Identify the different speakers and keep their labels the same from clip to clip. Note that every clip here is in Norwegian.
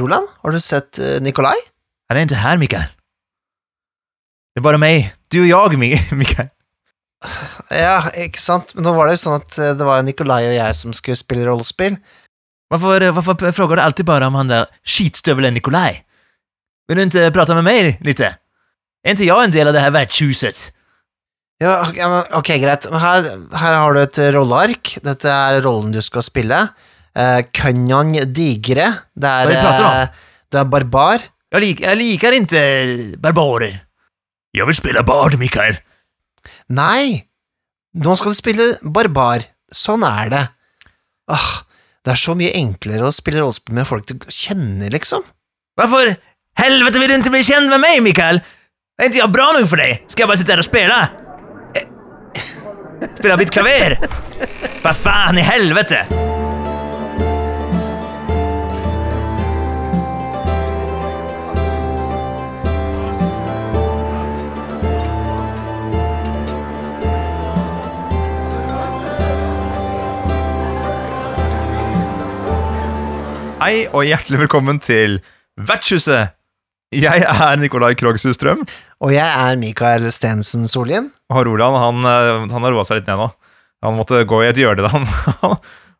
Speaker 1: Roland, har du sett eh, Nikolai?
Speaker 2: Han er ikke her, Mikael. Det er bare meg. Du og jeg, Mikael.
Speaker 1: Ja, ikke sant? Men nå var det jo sånn at eh, det var Nikolai og jeg som skulle spille rollespill.
Speaker 2: Hvorfor, hvorfor spør du alltid bare om han der skitstøvelen Nikolai? Vil du ikke prate med meg litt? Er ikke jeg en del av det her vertshuset?
Speaker 1: Ja, ok, greit. Her, her har du et rolleark. Dette er rollen du skal spille. Uh, Kønjan Digre. Det er,
Speaker 2: Hva du prater om?
Speaker 1: eh, du er barbar.
Speaker 2: Jeg, lik, jeg liker ikke barbarer. Jeg vil spille bard, Mikael.
Speaker 1: Nei, nå skal du spille barbar. Sånn er det. Åh, det er så mye enklere å spille rollespill med folk du kjenner, liksom.
Speaker 2: Hvorfor helvete vil du ikke bli kjent med meg, Mikael? Er ikke jeg bra nok for deg? Skal jeg bare sitte her og spille? Spille mitt klaver? Hva faen i helvete?
Speaker 3: Hei og hjertelig velkommen til Vertshuset. Jeg er Nikolai Krogshus Strøm,
Speaker 1: Og jeg er Mikael Stensen Solien.
Speaker 3: og Roland han, eh, han har roa seg litt ned nå. Han måtte gå i et hjørne.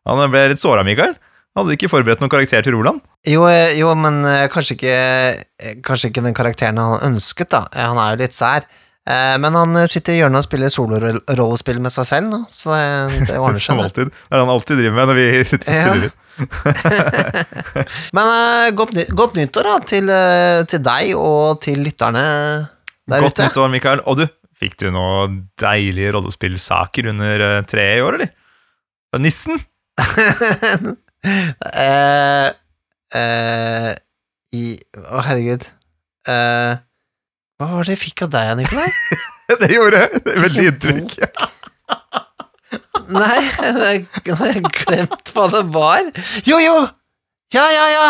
Speaker 3: Han, han ble litt såra, Mikael. Hadde du ikke forberedt noen karakter til Roland?
Speaker 1: Jo, eh, jo men eh, kanskje ikke, kanskje ikke den karakteren han ønsket, da. Han er jo litt sær. Men han sitter i hjørnet og spiller solorollespill med seg selv, så det ordner seg. Det.
Speaker 3: er det han alltid driver med når vi sitter og
Speaker 1: Ja. Men uh, godt, ny godt nyttår da, til, uh, til deg og til lytterne der
Speaker 3: Godt
Speaker 1: ute.
Speaker 3: nyttår, Mikael. Og du, fikk du noen deilige rollespillsaker under uh, treet i år, eller? Fra Nissen?
Speaker 1: Eh, eh, i Å, herregud. Eh, hva var det jeg fikk av deg, Nikolai?
Speaker 3: Det gjorde veldig inntrykk.
Speaker 1: Nei, jeg har glemt hva det var. Jo, jo! Ja, ja, ja!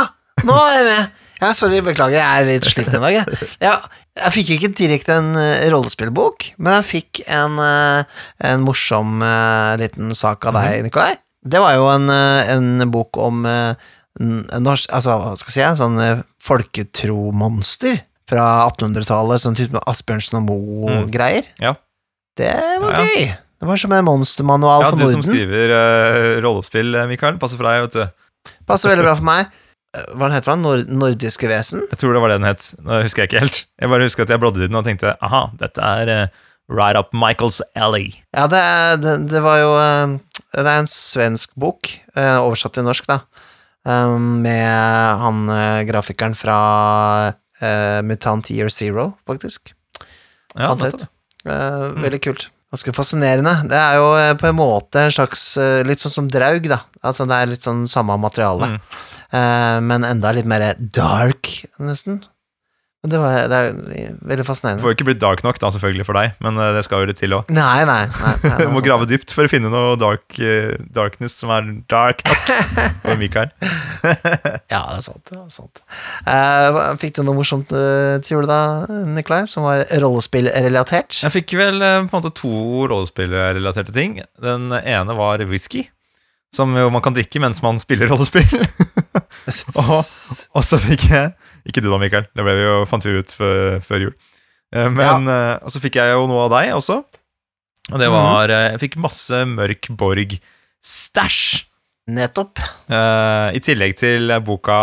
Speaker 1: Nå er jeg med. Ja, sorry, beklager, jeg er litt sliten i dag. Jeg, ja, jeg fikk ikke direkte en uh, rollespillbok, men jeg fikk en, uh, en morsom uh, liten sak av deg, Nikolai. Det var jo en, en bok om norsk Altså, hva skal jeg si, en sånn folketromonster fra 1800-tallet, sånn type Asbjørnsen og Moe-greier.
Speaker 3: Ja.
Speaker 1: Det var
Speaker 3: Ja, ja.
Speaker 1: gøy. Det var som en monstermanual
Speaker 3: Ja,
Speaker 1: for Norden.
Speaker 3: Ja, du som skriver uh, rollespill, eh, Mikael. Passer for deg, vet du.
Speaker 1: Passer veldig bra for meg. Eh, Hva den heter den? Nord nordiske vesen?
Speaker 3: Jeg tror det var det den het. Nå husker jeg ikke helt. Jeg bare husker at jeg bladde i den og tenkte aha, dette er uh, right up Michaels alley.
Speaker 1: Ja, det, er- det, det var jo uh, Det er en svensk bok, uh, oversatt til norsk, da, um, med han grafikeren fra Mutant Year Zero, faktisk.
Speaker 3: Ja, nettopp.
Speaker 1: Veldig kult. Ganske fascinerende. Det er jo eh, på en måte en slags eh, Litt sånn som Draug, da. Altså det er litt sånn samme materiale,
Speaker 3: Mm.
Speaker 1: Uh, men enda litt mer dark, nesten. Det, var, det er veldig
Speaker 3: Det
Speaker 1: fascinerende.
Speaker 3: får jo ikke blitt dark nok, da, selvfølgelig, for deg, men eh, det skal jo litt til òg.
Speaker 1: Nei, nei. nei, nei
Speaker 3: Du må grave dypt for å finne noe dark, eh, darkness som er dark nok for Mikael.
Speaker 1: Ja, det er sant. Det er sant. Uh, fikk du noe morsomt eh, til jul da, Nikolai, som var rollespillrelatert?
Speaker 3: Jeg fikk vel på en måte to rollespillrelaterte ting. Den ene var whisky, som jo man kan drikke mens man spiller rollespill. og, og så fikk jeg Ikke du da, Mikael. Det vi jo, fant vi ut før, før jul. Eh, Men eh, Og så fikk jeg jo noe av deg også. Og det var mm. Jeg fikk masse Mørk Borg-stæsj.
Speaker 1: Nettopp.
Speaker 3: Uh, I tillegg til boka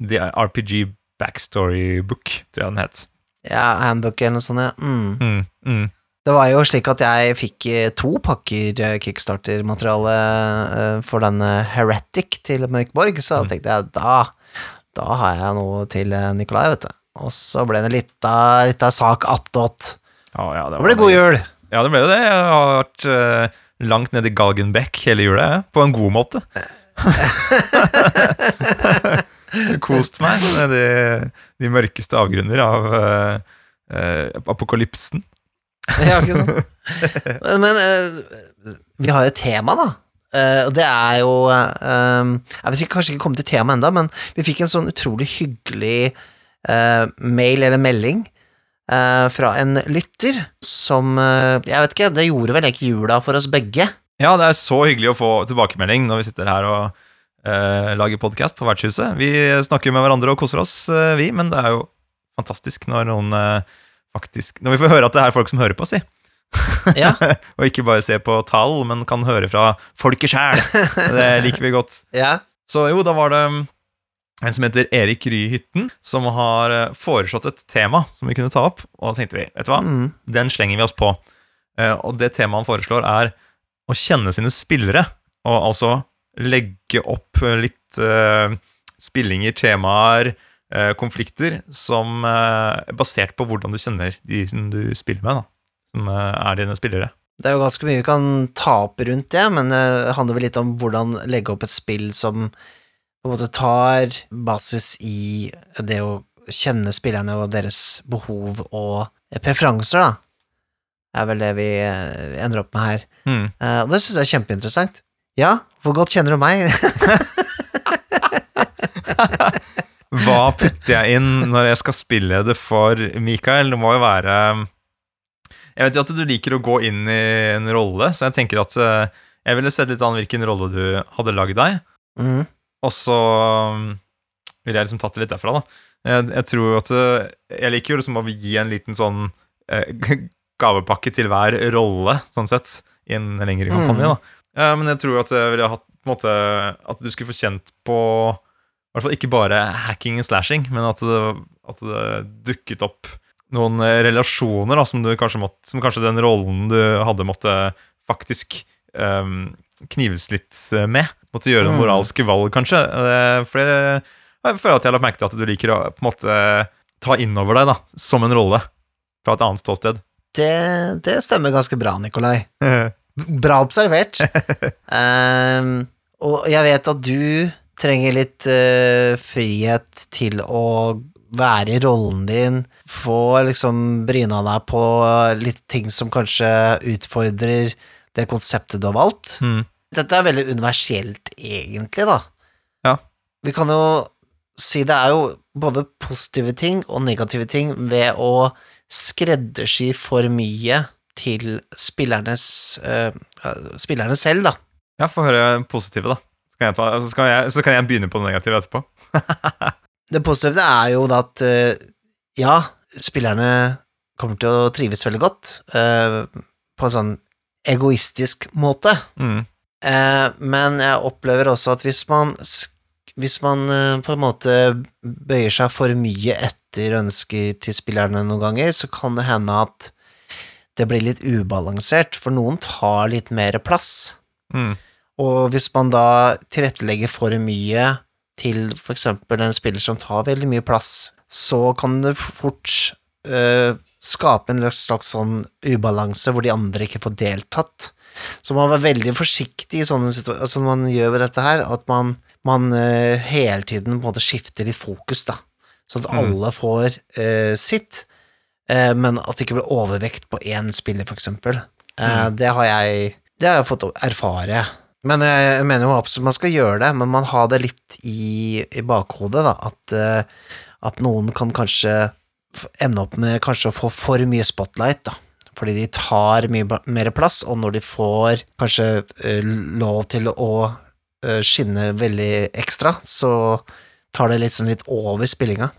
Speaker 3: The RPG Backstory Book, tror jeg den het.
Speaker 1: Ja, handbook eller noe sånt, ja. Mm.
Speaker 3: Mm, mm.
Speaker 1: Det var jo slik at jeg fikk to pakker Kickstarter-materiale for den eh, Heretic til Mørkborg, så
Speaker 3: Mm.
Speaker 1: tenkte jeg da, da har jeg noe til eh, Nikolai, vet du. Og så ble det litt av, litt av sak attåt.
Speaker 3: Ja, ja,
Speaker 1: Det ble god jul.
Speaker 3: Ja, det ble jo det. Jeg har vært uh, langt nede i Galgenbeck hele jula. På en god måte. Kost meg nedi de mørkeste avgrunner av uh, uh, apokalypsen.
Speaker 1: Ja, ikke sant? Men vi har et tema, da. Eh, og det er jo uh, Jeg vet ikke, kanskje ikke kommet til temaet enda, men vi fikk en sånn utrolig hyggelig uh, mail eller melding eh, fra en lytter som Jeg vet ikke, det gjorde vel ikke jula for oss begge.
Speaker 3: Ja, det er så hyggelig å få tilbakemelding når vi sitter her og lager podkast på Vertshuset. Vi snakker med hverandre og koser oss, vi, men det er jo fantastisk når noen faktisk Når vi får høre at det er folk som hører på, si.
Speaker 1: Ja.
Speaker 3: og ikke bare se på tall, men kan høre fra folket sjæl. Det liker vi godt.
Speaker 1: ja.
Speaker 3: Så jo, da var det um, en som heter Erik Ryhytten som har eh, foreslått et tema som vi kunne ta opp. Og da tenkte vi, vet du hva,
Speaker 1: Mm.
Speaker 3: den slenger vi oss på. Eh, og det temaet han foreslår, er å kjenne sine spillere. Og altså legge opp eh, litt uh, spillinger, temaer, uh, konflikter som uh, er basert på hvordan du kjenner de som du spiller med, da. Som eh, er dine spillere.
Speaker 1: Det er jo ganske mye vi kan ta opp rundt det, men det handler vel litt om hvordan legge opp et spill som på en måte tar basis i det å kjenne spillerne og deres behov og preferanser, da. Det er vel det vi eh, ender opp med her. Eh, Og det syns jeg er kjempeinteressant. Ja, hvor godt kjenner du meg?
Speaker 3: Hva putter jeg inn når jeg skal spille det for Mikael? Det må jo være Jeg vet jo at du liker å gå inn i en rolle, så jeg tenker at eh, jeg ville sett litt an hvilken rolle du hadde lagd deg,
Speaker 1: Mm.
Speaker 3: og så um, ville jeg liksom tatt det litt derfra, da. Jeg, jeg tror at eh, Jeg liker jo liksom å gi en liten sånn eh, gavepakke til hver rolle, sånn sett, i en lengre kampanje, da. Ja, men jeg tror at jeg ville hatt på en måte At du skulle få kjent på i hvert fall ikke bare hacking og slashing, men at det, at det dukket opp noen eh, relasjoner da, som, du kanskje måtte, som kanskje den rollen du hadde, måtte faktisk um, knives litt eh, med. Måtte gjøre noen
Speaker 1: Mm.
Speaker 3: moralske valg, kanskje. Eh, For jeg, jeg føler at jeg har lagt merke til at du liker å på en måte ta inn over deg da, som en rolle fra et annet ståsted.
Speaker 1: Det, det stemmer ganske bra, Nikolai. Bra observert. um, og jeg vet at du trenger litt uh, frihet til å være i rollen din, få liksom bryna deg på litt ting som kanskje utfordrer det konseptet du har valgt.
Speaker 3: Mm.
Speaker 1: Dette er veldig universelt, egentlig, da.
Speaker 3: Ja.
Speaker 1: Vi kan jo si det er jo både positive ting og negative ting ved å skreddersy for mye til spillernes eh, spillerne selv, da.
Speaker 3: Ja, få høre positive, da. Så kan, jeg ta, så, kan jeg, så kan jeg begynne på det negative etterpå.
Speaker 1: Det positive er jo at eh, ja, spillerne kommer til å trives veldig godt eh, på en sånn egoistisk måte.
Speaker 3: Mm.
Speaker 1: Eh, men jeg opplever også at hvis man, hvis man på en måte bøyer seg for mye etter ønsker til spillerne noen ganger, så kan det hende at det blir litt ubalansert, for noen tar litt mer plass.
Speaker 3: Mm.
Speaker 1: Og hvis man da tilrettelegger for mye til for eksempel en spiller som tar veldig mye plass, så kan det fort uh, skape en slags sånn ubalanse hvor de andre ikke får deltatt. Så man må være veldig forsiktig i sånne situasjoner som man gjør ved dette her, at man, man uh, hele tiden på en måte skifter litt fokus, da. Sånn at
Speaker 3: Mm.
Speaker 1: alle får uh, sitt, uh, men at det ikke blir overvekt på én spiller, for eksempel. Eh, det har jeg Det har jeg fått erfare. Men jeg, mener jo absolutt man skal gjøre det, men man har det litt i, i bakhodet, da, at, eh, at noen kan kanskje ende opp med kanskje å få for mye spotlight, da. Fordi de tar mye mer plass, og når de får kanskje eh, lov til å eh, skinne veldig ekstra, så tar det sånn litt over spillinga.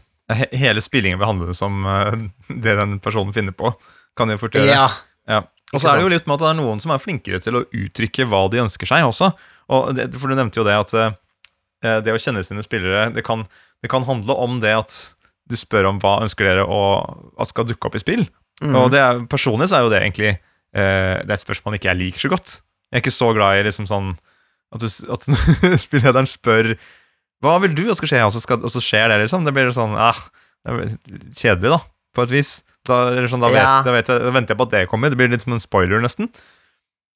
Speaker 3: Hele spillingen vil handle som eh, det den personen finner på. Kan jeg fort gjøre.
Speaker 1: Ja,
Speaker 3: Ja. Og så er det jo litt med at det er noen som er flinkere til å uttrykke hva de ønsker seg også. Og det, for du nevnte jo det at eh, det å kjenne sine spillere, det kan, det kan handle om det at du spør om hva ønsker dere å, at skal dukke opp i spill.
Speaker 1: mm.
Speaker 3: Og det er, personlig så er jo det egentlig eh, Det er et spørsmål ikke jeg liker så godt. Jeg er ikke så glad i liksom sånn at, du, at spillederen spør Hva vil du at skal skje, og så, skal, og så skjer det, liksom. Det blir sånn eh, det blir kjedelig, da, på et vis. Da, eller sånn, da, vet,
Speaker 1: Ja.
Speaker 3: da, vet jeg, da venter jeg på at det kommer. Det blir litt som en spoiler, nesten.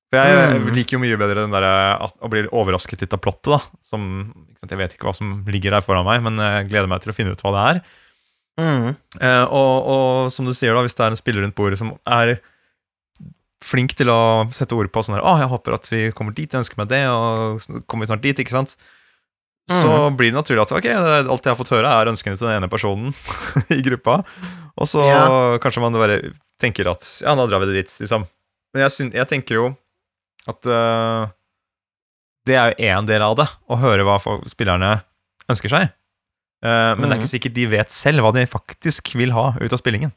Speaker 3: For jeg
Speaker 1: Mm.
Speaker 3: liker jo mye bedre den der, å bli overrasket litt av plottet, da. Som, sant, jeg vet ikke hva som ligger der foran meg, men jeg gleder meg til å finne ut hva det er.
Speaker 1: Mm.
Speaker 3: Eh, og, og som du sier, da, hvis det er en spiller rundt bordet som er flink til å sette ord på sånn her Å, jeg håper at vi kommer dit, jeg ønsker meg det, og kommer vi snart dit, ikke sant? Så blir det naturlig at ok, alt jeg har fått høre, er ønskene til den ene personen i gruppa. Og så
Speaker 1: Ja.
Speaker 3: kanskje man bare tenker at ja, da drar vi det dit, liksom. Men jeg, jeg tenker jo at uh, det er jo én del av det, å høre hva spillerne ønsker seg. Uh, men det er
Speaker 1: Mhm.
Speaker 3: ikke sikkert de vet selv hva de faktisk vil ha ut av spillingen.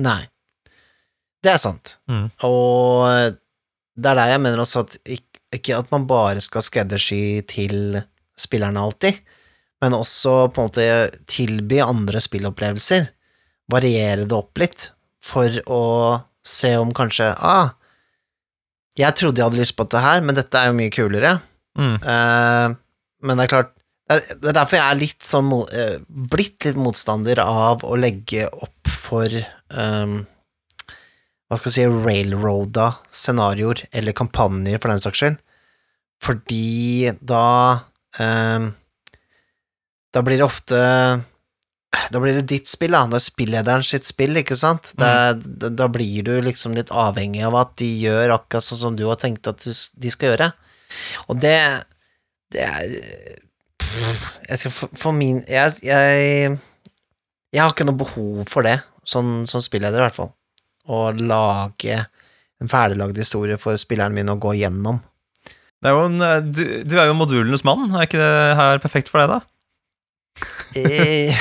Speaker 1: Nei. Det er sant.
Speaker 3: Mm.
Speaker 1: Og det er der jeg mener også at ikke, ikke at man bare skal skreddersy til spillerne alltid, men også på en måte tilby andre spillopplevelser. Variere det opp litt, for å se om kanskje Ah, jeg trodde jeg hadde lyst på dette her, men dette er jo mye kulere.
Speaker 3: Mm.
Speaker 1: Uh, men det er klart Det er, er derfor jeg er litt sånn eh, blitt litt motstander av å legge opp for um, Hva skal jeg si railroada scenarioer, eller kampanjer, for den saks skyld. Fordi da Da blir det ofte Da blir det ditt spill, da. Det er spillederen sitt spill, ikke sant? Er, da, da blir du liksom litt avhengig av at de gjør akkurat sånn som du har tenkt at de skal gjøre. Og det Det er jeg skal for, for min jeg, jeg Jeg har ikke noe behov for det, sånn som spilleder i hvert fall. Å lage en ferdiglagd historie for spilleren min å gå gjennom.
Speaker 3: Det er jo en, eh, du, du er jo modulenes mann, er ikke det her perfekt for deg, da?
Speaker 1: Eh,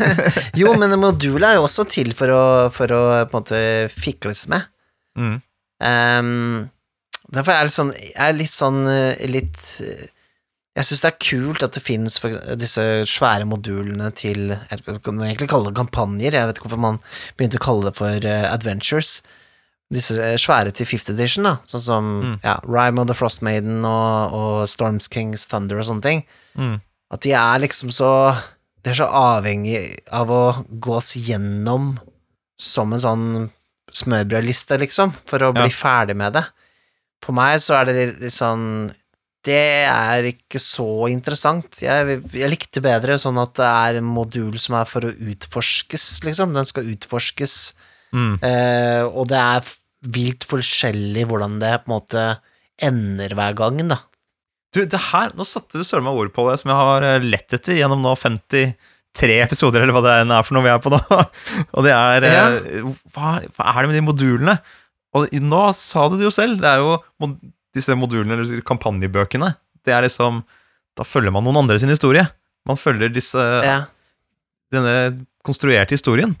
Speaker 1: jo, men modulet er jo også til for å, for å på en måte fikles med.
Speaker 3: Mm.
Speaker 1: Um, derfor er det sånn Jeg er litt sånn eh, litt Jeg syns det er kult at det finnes disse svære modulene til Jeg man egentlig kalle det kampanjer, jeg vet ikke hvorfor man begynte å kalle det for adventures. Disse eh, svære til fifth edition, da, sånn som
Speaker 3: Mm.
Speaker 1: ja, Rime of the Frost Maiden og, og Storms Kings Thunder og sånne ting.
Speaker 3: Mm.
Speaker 1: At de er liksom så De er så avhengig av å gås gjennom som en sånn smørbrødliste, liksom, for å bli
Speaker 3: Ja.
Speaker 1: ferdig med det. For meg så er det litt sånn Det er ikke så interessant. Jeg, jeg likte bedre sånn at det er en modul som er for å utforskes, liksom. Den skal utforskes,
Speaker 3: Mm.
Speaker 1: eh, og det er vilt forskjellig hvordan det på en måte ender hver gang, da.
Speaker 3: Du, det her, Nå satte du søren meg ord på det som jeg har eh, lett etter gjennom nå 53 episoder, eller hva det er for noe vi er på nå. Og det er eh, hva, hva er det med de modulene? Og nå sa du det jo selv, det er jo disse modulene, eller kampanjebøkene. Det er liksom Da følger man noen andre sin historie. Man følger disse,
Speaker 1: Ja.
Speaker 3: denne konstruerte historien.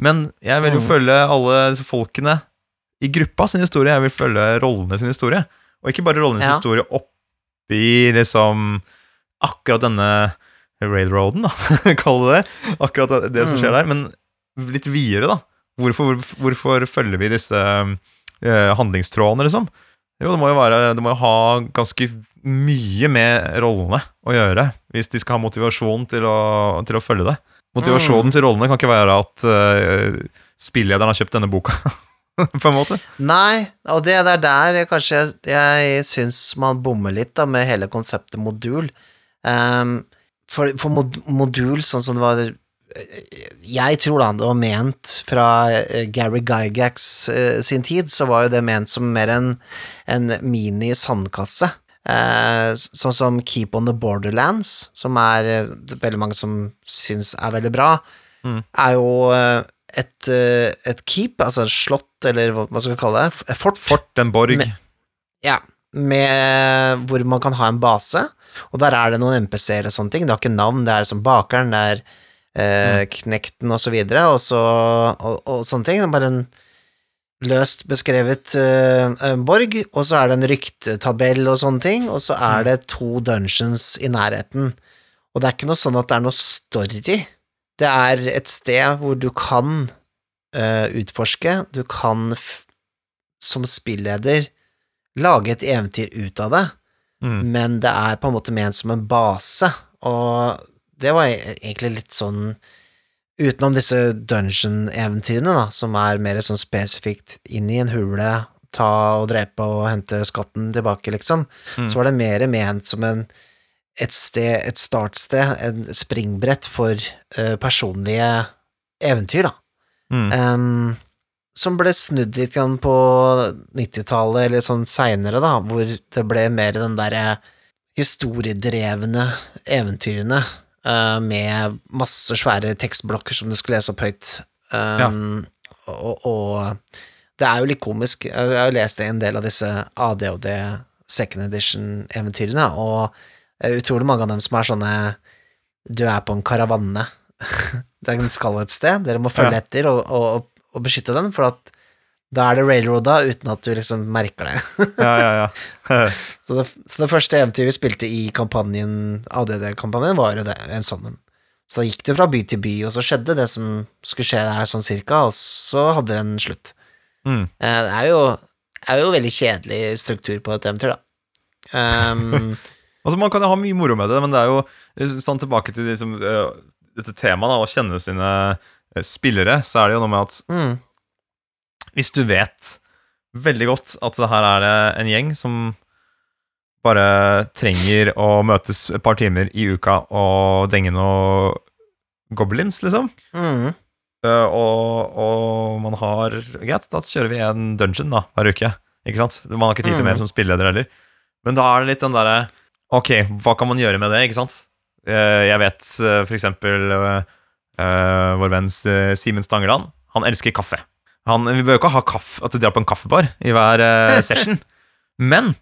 Speaker 3: Men jeg vil jo
Speaker 1: Mhm.
Speaker 3: følge alle disse folkene i gruppa sin historie. Jeg vil følge rollene sin historie. Og ikke bare rollenes
Speaker 1: Ja.
Speaker 3: historie oppi liksom akkurat denne railroaden, da, kall det det. Akkurat det, som skjer der. Men litt videre, da. Hvorfor, hvorfor følger vi disse eh, handlingstrådene, liksom? Jo, det må jo være Det må jo ha ganske mye med rollene å gjøre hvis de skal ha motivasjon til å, til å følge det. Motivasjonen
Speaker 1: Mm.
Speaker 3: til rollene kan ikke være at uh, spillederen har kjøpt denne boka, på en måte.
Speaker 1: Nei, og det er der jeg kanskje jeg, jeg syns man bommer litt da, med hele konseptet modul. Um, for, for mod, modul, sånn som det var Jeg tror da det var ment fra eh, Gary Gygax uh, sin tid, så var jo det ment som mer en, en mini-sandkasse. Eh, sånn som Keep on the Borderlands, som er eh, veldig mange som syns er veldig bra,
Speaker 3: Mm.
Speaker 1: er jo eh, et, eh, et keep, altså et slott, eller hva skal vi kalle det, et fort,
Speaker 3: Fort, en borg.
Speaker 1: Med, ja, med, hvor man kan ha en base, og der er det noen MPC-er og sånne ting, det har ikke navn, det er som bakeren, det er eh, knekten og så videre, og, så, og, og sånne ting, det er bare en løst beskrevet uh, borg, og så er det en ryktetabell og sånne ting, og så er det to dungeons i nærheten, og det er ikke noe sånn at det er noe story, det er et sted hvor du kan uh, utforske, du kan som spilleder lage et eventyr ut av det,
Speaker 3: Mm.
Speaker 1: men det er på en måte ment som en base, og det var e- egentlig litt sånn Utenom disse dungeon-eventyrene, da, som er mer sånn spesifikt inn i en hule, ta og drepe og hente skatten tilbake, liksom,
Speaker 3: Mm.
Speaker 1: så var det mer ment som en et sted, et startsted, en springbrett for uh, personlige eventyr, da.
Speaker 3: Mm.
Speaker 1: Um, som ble snudd litt grann på 90-tallet, eller sånn seinere, da, hvor det ble mer den derre historiedrevne eventyrene eh, med masse svære tekstblokker som du skulle lese opp høyt. Um, og, og det er jo litt komisk. Jeg har jo lest en del av disse second edition-eventyrene, og utrolig mange av dem som er sånne Du er på en karavanne. Den skal et sted, dere må følge
Speaker 3: Ja.
Speaker 1: etter og, og, og beskytte den, for at da er det railroada uten at du liksom merker det.
Speaker 3: Ja, ja, ja.
Speaker 1: Så det, så det første eventyret vi spilte i kampanjen, ADD-kampanjen, var jo det, en sånn en. Så da gikk du fra by til by, og så skjedde det som skulle skje der sånn cirka, og så hadde det en slutt.
Speaker 3: Mm.
Speaker 1: Eh, Det er jo, er jo veldig kjedelig struktur på et eventyr, da. Um,
Speaker 3: Altså, man kan jo ha mye moro med det, men det er jo sånn tilbake til liksom, øh, dette temaet, da, å kjenne sine øh, spillere, så er det jo noe med at
Speaker 1: mm,
Speaker 3: hvis du vet veldig godt at det her er det en gjeng som bare trenger å møtes et par timer i uka og denge noe goblins, liksom,
Speaker 1: mm,
Speaker 3: Uh, og, og man har Greit, da kjører vi en dungeon da, hver uke. Ikke sant? Man har ikke tid til
Speaker 1: Mm.
Speaker 3: mer som spilleleder heller. Men da er det litt den derre Ok, hva kan man gjøre med det, ikke sant? Uh, Jeg vet uh, for eksempel vår venn Simen Stangeland. Han elsker kaffe. Han, vi bør jo ikke ha kaffe, at de drar på en kaffebar i hver uh, session. Men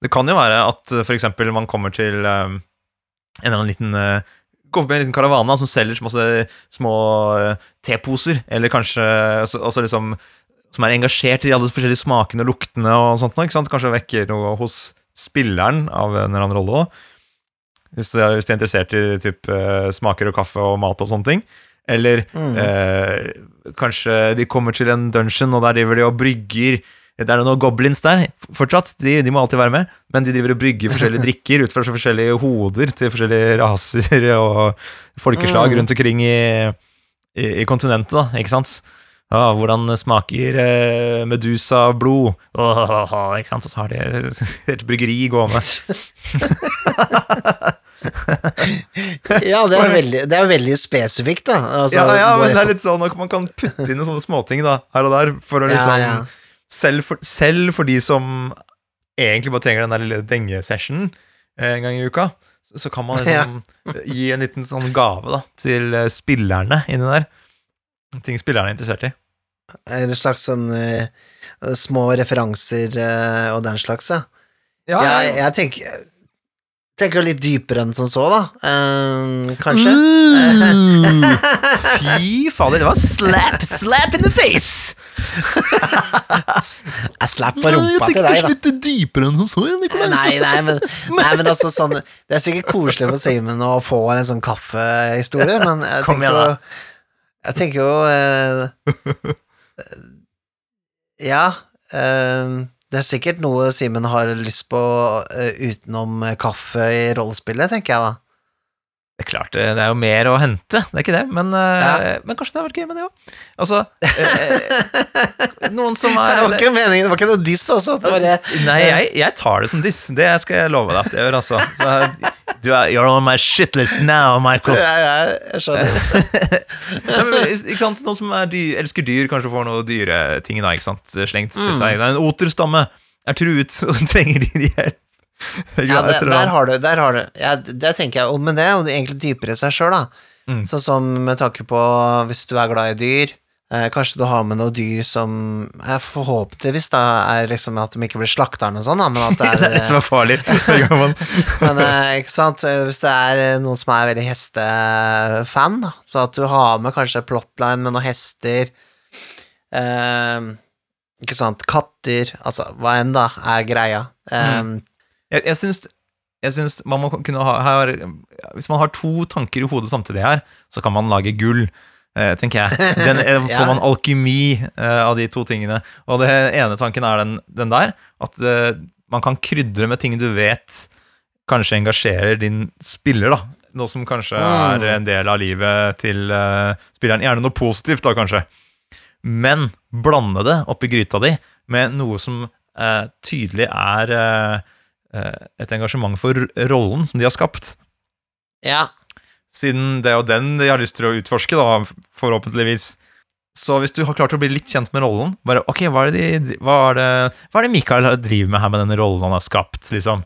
Speaker 3: det kan jo være at uh, for eksempel man kommer til um, en eller annen liten uh, Går forbi en liten karavane som selger så masse små uh, teposer, eller kanskje også, også liksom som er engasjert i alle de forskjellige smakene og luktene og sånt noe, ikke sant? Kanskje vekker noe hos spilleren av en eller annen rolle òg. Hvis, de er- hvis de er interessert i typ, eh, smaker og kaffe og mat og sånne ting. Eller
Speaker 1: mm.
Speaker 3: eh, kanskje de kommer til en dungeon, og der driver de og brygger Det er noen goblins der fortsatt, de, de må alltid være med, men de driver og brygger forskjellige drikker ut fra så forskjellige hoder til forskjellige raser og folkeslag
Speaker 1: Mm.
Speaker 3: rundt omkring i, i, i kontinentet, da, ikke sant? Ja, hvordan smaker eh, Medusa-blod? Åh, ikke sant? Og så har de et bryggeri gående.
Speaker 1: Ja, det er veldig, det er veldig spesifikt, da. Altså,
Speaker 3: ja, ja, men det er litt sånn at man kan putte inn noen sånne småting da, her og der, for å liksom
Speaker 1: ja.
Speaker 3: Selv, for, selv for de som egentlig bare trenger den der lille dengesessionen eh, en gang i uka, så, kan man liksom gi en liten sånn gave da, til eh, spillerne inni der. Ting spillerne er interessert i.
Speaker 1: En slags sånn uh, små referanser uh, og den slags, ja.
Speaker 3: Ja,
Speaker 1: jeg, jeg tenker, tenker litt dypere enn som så, da. Uh, kanskje.
Speaker 3: Mm. Fy fader, det var slap, slap in the face!
Speaker 1: Jeg slapp på rumpa til deg, da.
Speaker 3: litt dypere enn som så,
Speaker 1: Nei, nei, men, nei, men altså sånn Det er sikkert koselig for Simen å få en sånn kaffehistorie, men jeg tenker jo. Jeg tenker jo uh, Ja eh, Det er sikkert noe Simen har lyst på eh, utenom kaffe i rollespillet, tenker jeg da.
Speaker 3: Det er klart, det det er jo mer å hente, det er ikke det, men, eh,
Speaker 1: Ja.
Speaker 3: men kanskje det har vært gøy med det òg. Altså eh, Noen som
Speaker 1: Det
Speaker 3: er
Speaker 1: var ikke meningen, det var ikke noe diss, altså. Bare
Speaker 3: Nei, jeg, jeg tar det som diss. Det skal jeg love deg at jeg gjør, altså. Så,
Speaker 2: Du er, you're on my shitlist now, Michael.
Speaker 1: ja, ja, jeg skjønner.
Speaker 3: Nei, men, ikke sant? Noen som dyr, elsker dyr, kanskje får noe dyreting da, ikke sant? slengt til seg. Det er en oterstamme er truet, og så trenger de hjelp.
Speaker 1: Ja, det, der har du, der har du. Ja, det tenker jeg, om, men det er jo egentlig dypere i seg sjøl, da.
Speaker 3: Mm.
Speaker 1: Sånn som med tanke på hvis du er glad i dyr, eh, kanskje du har med noen dyr som eh, forhåpentligvis da er liksom at de ikke blir slakta eller noe sånt, da, men at det
Speaker 3: det er
Speaker 1: er
Speaker 3: det som er farlig. Man-
Speaker 1: men, eh, ikke sant, Eh, hvis det er eh, noen som er veldig hestefan, da, så at du har med kanskje plotline med noen hester, eh, ikke sant, katter, altså hva enn da er greia. Eh,
Speaker 3: Jeg, jeg syns jeg syns man må kunne ha her, Hvis man har to tanker i hodet samtidig her, så kan man lage gull, eh, tenker jeg. Den, eh, får man alkymi eh, av de to tingene. Og det ene tanken er den, den der, at man kan krydre med ting du vet kanskje engasjerer din spiller, da. Noe som kanskje
Speaker 1: Mm.
Speaker 3: er en del av livet til spilleren. Gjerne noe positivt, da, kanskje. Men blande det oppi gryta di med noe som eh, tydelig er eh, et engasjement for rollen som de har skapt.
Speaker 1: ja,
Speaker 3: Siden det er jo den de har lyst til å utforske, da, forhåpentligvis. Så hvis du har klart å bli litt kjent med rollen bare, Ok, hva er det, de, hva er det, hva er det Mikael driver med her med denne rollen han har skapt, liksom?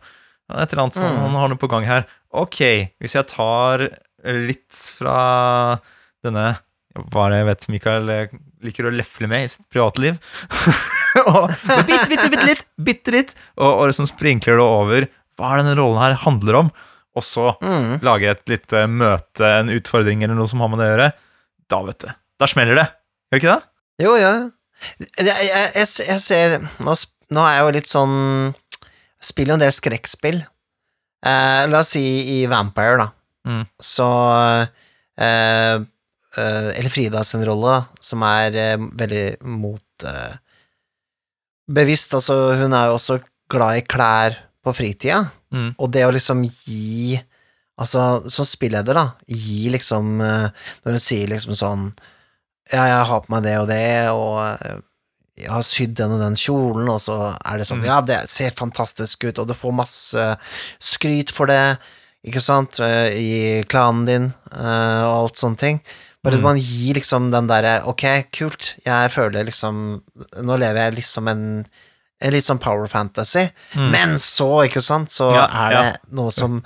Speaker 3: Et eller annet sånn,
Speaker 1: Mm.
Speaker 3: han har noe på gang her. Ok, hvis jeg tar litt fra denne Hva er det jeg vet Mikael eh, liker å lefle med i sitt privatliv? og bitte, bitte, bitte litt, bitte litt, og, og liksom sprinkler det over hva er denne rollen her handler om, og så
Speaker 1: Mm.
Speaker 3: lage et lite møte, en utfordring eller noe som har med det å gjøre, da, vet du, da smeller det. Gjør ikke det?
Speaker 1: Jo, ja. Jeg, jeg, jeg ser nå, nå er jeg jo litt sånn Spiller jo en del skrekkspill. Eh, la oss si i Vampire, da.
Speaker 3: Mm.
Speaker 1: Så eh, eh, Frida sin rolle, da, som er eh, veldig mot eh, bevisst, altså hun er jo også glad i klær på fritida,
Speaker 3: Mm.
Speaker 1: og det å liksom gi Altså, som spilleder, da, gi liksom Når hun sier liksom sånn Ja, jeg har på meg det og det, og jeg har sydd den og den kjolen, og så er det sånn
Speaker 3: Mm.
Speaker 1: Ja, det ser fantastisk ut, og du får masse skryt for det, ikke sant, i klanen din, og alt sånne ting. Bare at
Speaker 3: Mm.
Speaker 1: man gir liksom den derre Ok, kult, jeg føler liksom Nå lever jeg liksom en en litt sånn power fantasy,
Speaker 3: Mm.
Speaker 1: men så, ikke sant, så
Speaker 3: Ja,
Speaker 1: er det noe som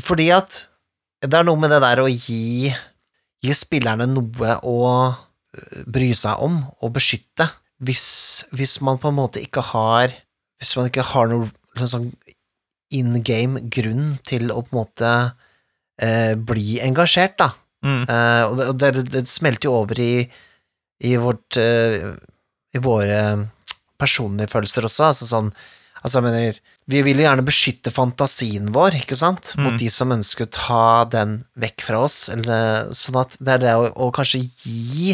Speaker 1: Fordi at det er noe med det der å gi Gi spillerne noe å øh, bry seg om og beskytte. Hvis, hvis man på en måte ikke har Hvis man ikke har noen noe sånn in game grunn til å på en måte eh, bli engasjert, da.
Speaker 3: Mm.
Speaker 1: Eh, og det, og det, det smelter jo over i, i vårt uh, I våre personlige følelser også, altså sånn Altså, jeg mener, vi vil jo gjerne beskytte fantasien vår, ikke sant, mot
Speaker 3: Mm.
Speaker 1: de som ønsker å ta den vekk fra oss, eller sånn at det er det å, å kanskje gi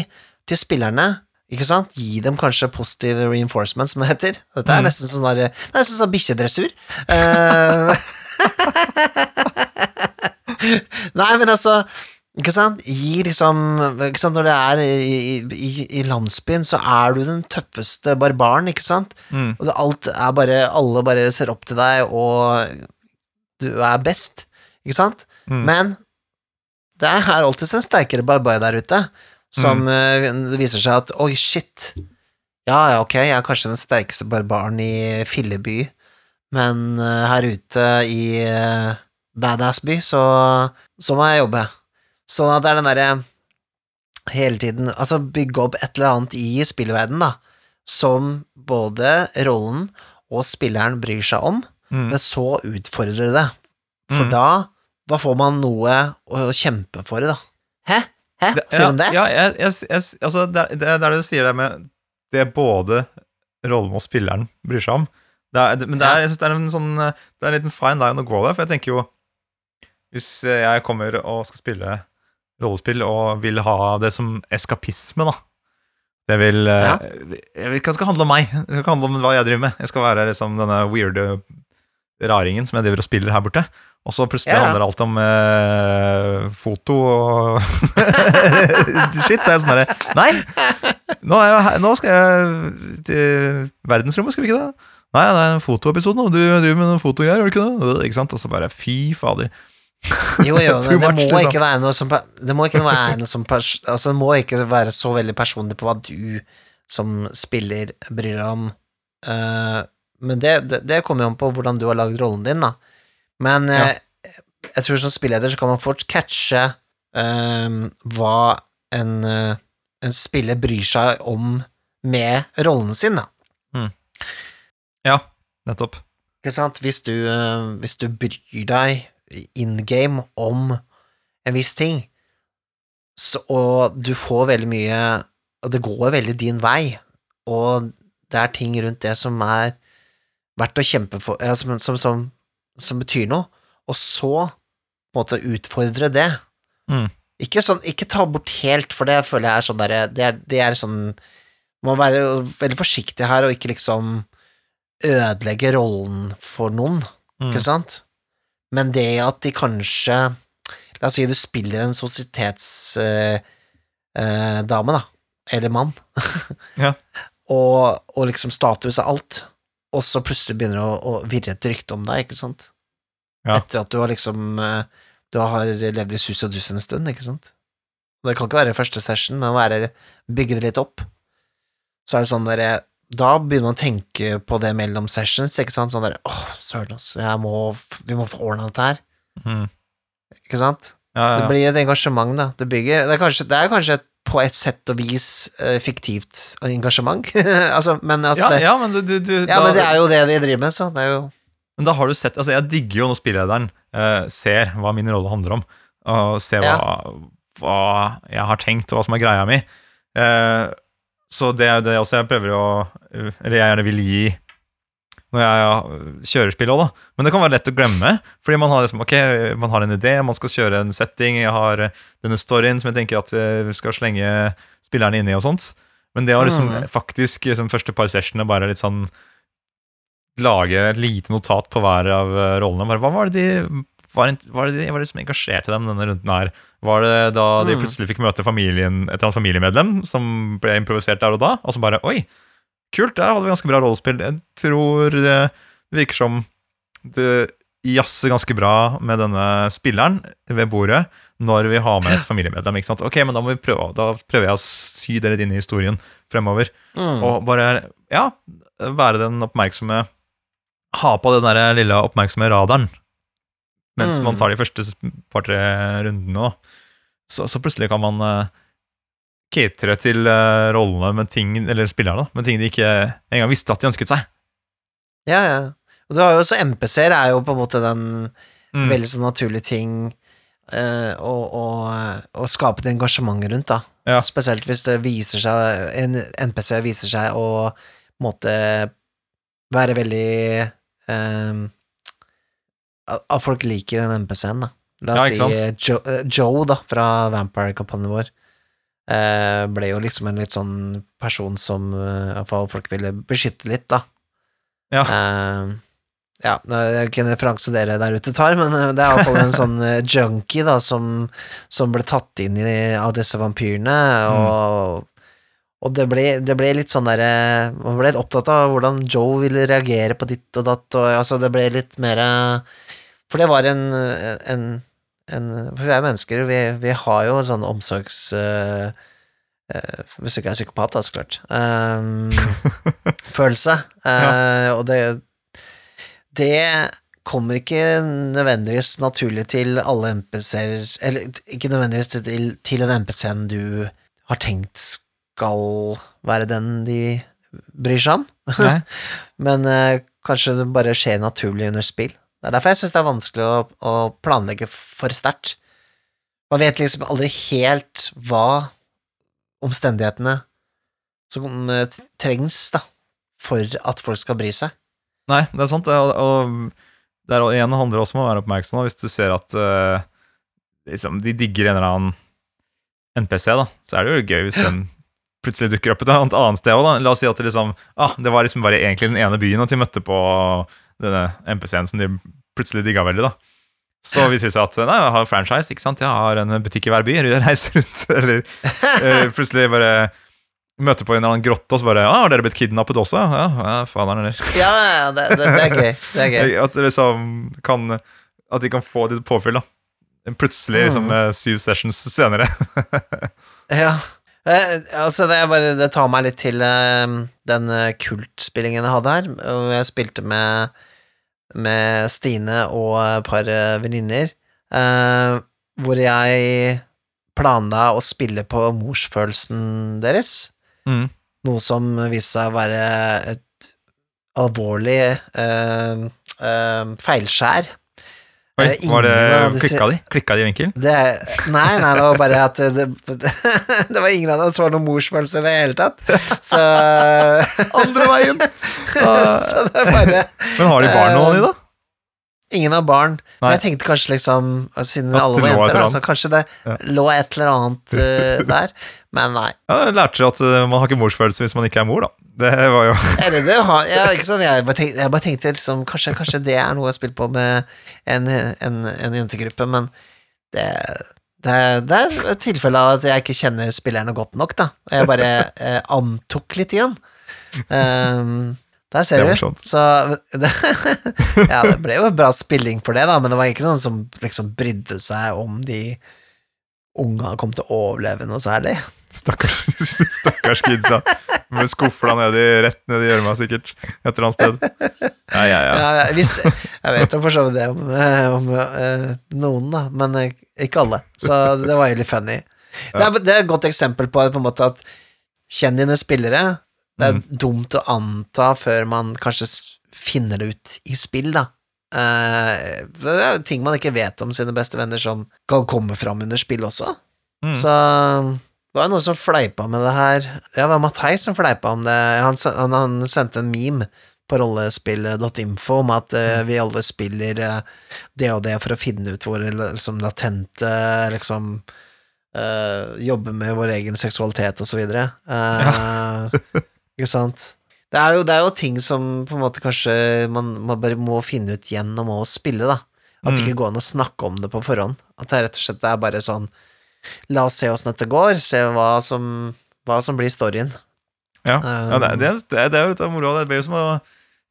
Speaker 1: til spillerne, ikke sant, gi dem kanskje positive reinforcement, som det heter. Dette er
Speaker 3: Mm.
Speaker 1: nesten sånn der, det er nesten sånn bikkjedressur. Eh, Nei, men altså ikke sant? Gi liksom ikke sant? Når det er i, i, i landsbyen, så er du den tøffeste barbaren, ikke sant?
Speaker 3: Mm.
Speaker 1: Og alt er bare Alle bare ser opp til deg, og du er best, ikke sant?
Speaker 3: Mm.
Speaker 1: Men det er alltid en sterkere barbar der ute, som mm. det viser seg at oi, shit. Ja, ja, ok, jeg er kanskje den sterkeste barbaren i Filleby, men eh, her ute i uh, Badass-by, så, så må jeg jobbe. Sånn at det er den derre hele tiden Altså bygge opp et eller annet i spillverdenen, da, som både rollen og spilleren bryr seg om,
Speaker 3: Mm.
Speaker 1: men så utfordre det. For
Speaker 3: Mm.
Speaker 1: da, da får man noe å kjempe for, da. Hæ? Hæ?
Speaker 3: Det-
Speaker 1: Sier hun det?
Speaker 3: Ja, jeg, jeg, jeg, altså, det, er- det du sier der med det både rollen og spilleren bryr seg om. Det er, men det er, jeg synes det er en sånn Det er en liten fine line å gå der, for jeg tenker jo Hvis jeg kommer og skal spille rollespill og vil ha det som eskapisme, da Det vil eh,
Speaker 1: Ja.
Speaker 3: Jeg vil ikke at det skal handle om meg. Det skal ikke handle om hva jeg driver med. Jeg skal være liksom denne weirde raringen som jeg driver og spiller her borte. Og så plutselig
Speaker 1: Ja,
Speaker 3: handler alt om eh, foto og shit. Så er jeg sånn herre Nei! Nå, jeg, nå skal jeg til verdensrommet, skal vi ikke det? Nei, det er en fotoepisode nå. Du driver med noen fotogreier, gjør du ikke det? Ikke sant? Og så bare fy fader.
Speaker 1: Jo, jo,
Speaker 3: Too
Speaker 1: men det må
Speaker 3: liksom.
Speaker 1: ikke være noe som Det må ikke være noe som Altså, det må ikke være så veldig personlig på hva du som spiller bryr deg om. Uh, men det, det, det kommer jo an på hvordan du har lagd rollen din, da. Men eh, jeg tror som spilleder så kan man fort catche uh, hva en, uh, en spiller bryr seg om med rollen sin, da.
Speaker 3: Ja, nettopp.
Speaker 1: Ikke sant? Hvis du, hvis du bryr deg in game om en viss ting, så, og du får veldig mye Og det går veldig din vei, og det er ting rundt det som er verdt å kjempe for, ja, som, som, som, som betyr noe, og så på en måte utfordre det.
Speaker 3: Mm.
Speaker 1: Ikke sånn, ikke ta bort helt, for det føler jeg er sånn derre det, det er sånn Man må være veldig forsiktig her, og ikke liksom ødelegge rollen for noen,
Speaker 3: Mm.
Speaker 1: ikke sant? Men det at de kanskje La oss si du spiller en sosietetsdame, eh, eh, da, eller mann,
Speaker 3: Ja.
Speaker 1: og, og liksom status er alt, og så plutselig begynner det å, å virre et rykte om deg, ikke sant?
Speaker 3: Ja.
Speaker 1: Etter at du har liksom eh, Du har levd i sus og dus en stund, ikke sant? Det kan ikke være første session, men være, bygge det litt opp. Så er det sånn derre Da begynner man å tenke på det mellom sessions, ikke sant? Sånn derre Åh, søren, ass, Vi må få ordna dette her,
Speaker 3: Mm.
Speaker 1: ikke sant?
Speaker 3: Ja, ja,
Speaker 1: Det blir et engasjement, da. Det bygger Det er kanskje, det er kanskje på et sett og vis uh, fiktivt engasjement. altså, men altså
Speaker 3: Ja,
Speaker 1: det, ja,
Speaker 3: ja, men du, du, da,
Speaker 1: men det er jo det vi driver med, så det er jo
Speaker 3: men da har du sett Altså, jeg digger jo når spillederen uh, ser hva min rolle handler om, og ser hva, hva jeg har tenkt, og hva som er greia mi. Eh, så det er jo det også jeg prøver å Eller jeg gjerne vil gi når jeg kjører spill òg, da. Men det kan være lett å glemme. Fordi man har liksom, ok, man har en idé, man skal kjøre en setting, jeg har eh, denne storyen som jeg tenker at jeg skal slenge spillerne inn i og sånt. Men det å liksom
Speaker 1: Mm.
Speaker 3: faktisk liksom, første par sessionene bare litt sånn lage et lite notat på hver av eh, rollene. Bare, hva var det de var, var det de var det som engasjerte dem denne runden her? Var det da de
Speaker 1: Mm.
Speaker 3: plutselig fikk møte familien, et eller annet familiemedlem som ble improvisert der og da? Og så bare Oi, kult, der hadde vi ganske bra rollespill. Jeg tror det virker som det jazzer ganske bra med denne spilleren ved bordet når vi har med et familiemedlem. ikke sant? Ok, men da må vi prøve, da prøver jeg å sy det litt inn i historien fremover.
Speaker 1: mm.
Speaker 3: Og bare, ja, være den oppmerksomme Ha på den der lille oppmerksomme radaren mens
Speaker 1: Mm.
Speaker 3: man tar de første par-tre rundene. Så, så plutselig kan man uh, catere til uh, rollene med ting, eller spillerne, da, med ting de ikke engang visste at de ønsket seg.
Speaker 1: Ja, ja. Og du har jo også MPC-er er jo på en måte den
Speaker 3: Mm.
Speaker 1: veldig sånn naturlige ting eh, å, å, å skape et engasjement rundt, da.
Speaker 3: Ja.
Speaker 1: Spesielt hvis det viser seg En NPC viser seg å på måte være veldig eh, at folk liker den NPC-en, da. La oss
Speaker 3: ja,
Speaker 1: si
Speaker 3: sant?
Speaker 1: Joe, eh, Joe, da, fra Vampire-kampanjen vår. eh, ble jo liksom en litt sånn person som eh, iallfall folk ville beskytte litt, da.
Speaker 3: Ja.
Speaker 1: Eh, ja, det er ikke en referanse dere der ute tar, men eh, det er iallfall en sånn eh, junkie da, som, som ble tatt inn i, av disse vampyrene, og, og det, ble, det ble litt sånn derre Man ble litt opptatt av hvordan Joe ville reagere på ditt og datt, og altså, det ble litt mer For det var en, en, en For vi er mennesker, vi, vi har jo sånn omsorgs... Uh, uh, hvis du ikke er psykopat, da, så klart. Um, følelse. Ja. Og det det kommer ikke nødvendigvis naturlig til alle MPC-er Eller ikke nødvendigvis til, til en MPC-en du har tenkt skal være den de bryr seg om. Men kanskje det bare skjer naturlig under spill. Det er derfor jeg syns det er vanskelig å, å planlegge for sterkt. Man vet liksom aldri helt hva omstendighetene som eh, trengs da, for at folk skal bry seg.
Speaker 3: Nei, det er sant. Og, og det er igjen handler også om å være oppmerksom. Hvis du ser at uh, liksom, de digger en eller annen NPC, da, så er det jo gøy hvis den plutselig dukker opp et annet sted òg. La oss si at det liksom ah, det var liksom bare egentlig den ene byen at de møtte på denne MPC-en som de plutselig digga veldig. da. Så viser det seg at nei, jeg har franchise, ikke sant. Jeg har en butikk i hver by. Jeg reiser rundt, eller uh, plutselig bare møter på en eller annen grotte, og så bare ah, 'Har dere blitt kidnappet også?' Ja, ja faen eller
Speaker 1: Ja, ja, det, det, det er gøy. Det er gøy.
Speaker 3: At, liksom kan, at de kan få litt påfyll, da. Plutselig, liksom,
Speaker 1: Mm.
Speaker 3: syv sessions senere.
Speaker 1: Ja. Eh, altså, det, bare, det tar meg litt til eh, den eh, kultspillingen jeg hadde her. hvor jeg spilte med, med Stine og et par eh, venninner, eh, hvor jeg planla å spille på morsfølelsen deres.
Speaker 3: Mm.
Speaker 1: Noe som viste seg å være et alvorlig eh, eh, feilskjær.
Speaker 3: Oi,
Speaker 1: Eh,
Speaker 3: var det, klikka de? Klikka de i vinkel?
Speaker 1: Det, nei, nei, det var bare at det, det var ingen av dem som var noen morsfølelse i det hele tatt. Så,
Speaker 3: Andre veien!
Speaker 1: så det er bare
Speaker 3: Men har de barn, av de, da?
Speaker 1: ingen har barn. Men jeg tenkte kanskje liksom Siden
Speaker 3: At
Speaker 1: alle var jenter, da, så kanskje det
Speaker 3: Ja.
Speaker 1: lå et eller annet uh, der. Men nei.
Speaker 3: Ja, jeg lærte at man har ikke morsfølelse hvis man ikke er mor, da. Det var jo
Speaker 1: Eller det har ja, ikke sånn, jeg, bare tenkte, jeg bare tenkte liksom Kanskje, kanskje det er noe å spille på med en, en, en jentegruppe, men det det er, det er et tilfelle av at jeg ikke kjenner spillerne godt nok, da. Jeg bare eh, antok litt igjen. Um, der ser
Speaker 3: Det er
Speaker 1: du. Så det, Ja, det ble jo bra spilling for det, da, men det var ikke sånn som liksom brydde seg om de unga kom til å overleve noe særlig.
Speaker 3: Stakkars, stakkars kidsa. Med skufla nedi, rett ned i gjørma, sikkert. Et eller annet sted. Ja, ja, ja.
Speaker 1: Ja, ja, hvis, jeg vet jo for så vidt det om, eh, om uh, noen, da, men eh, ikke alle. Så det var jo litt funny. Det, er, det er et godt eksempel på, på en måte at kjenn dine spillere. Det er
Speaker 3: Mm.
Speaker 1: dumt å anta før man kanskje finner det ut i spill, da. Uh, det er ting man ikke vet om sine beste venner, som kan komme fram under spill også.
Speaker 3: Mm.
Speaker 1: Så det var noen som fleipa med det her. Det var Matheis som fleipa om det. Han, han, han sendte en meme på rollespill.info om at uh, vi alle spiller eh, det og det for å finne ut hvor liksom, latente liksom uh, Jobbe med vår egen seksualitet og så videre. Ja. ikke sant? Det er, jo, det er jo ting som på en måte kanskje man, man bare må finne ut gjennom å spille, da. At det
Speaker 3: Mm.
Speaker 1: ikke går an å snakke om det på forhånd. At det rett og slett er bare sånn La oss se åssen dette går, se hva som, hva som blir storyen.
Speaker 3: Ja,
Speaker 1: Um,
Speaker 3: ja det, det, det, det er jo litt av moroa. Det blir jo som å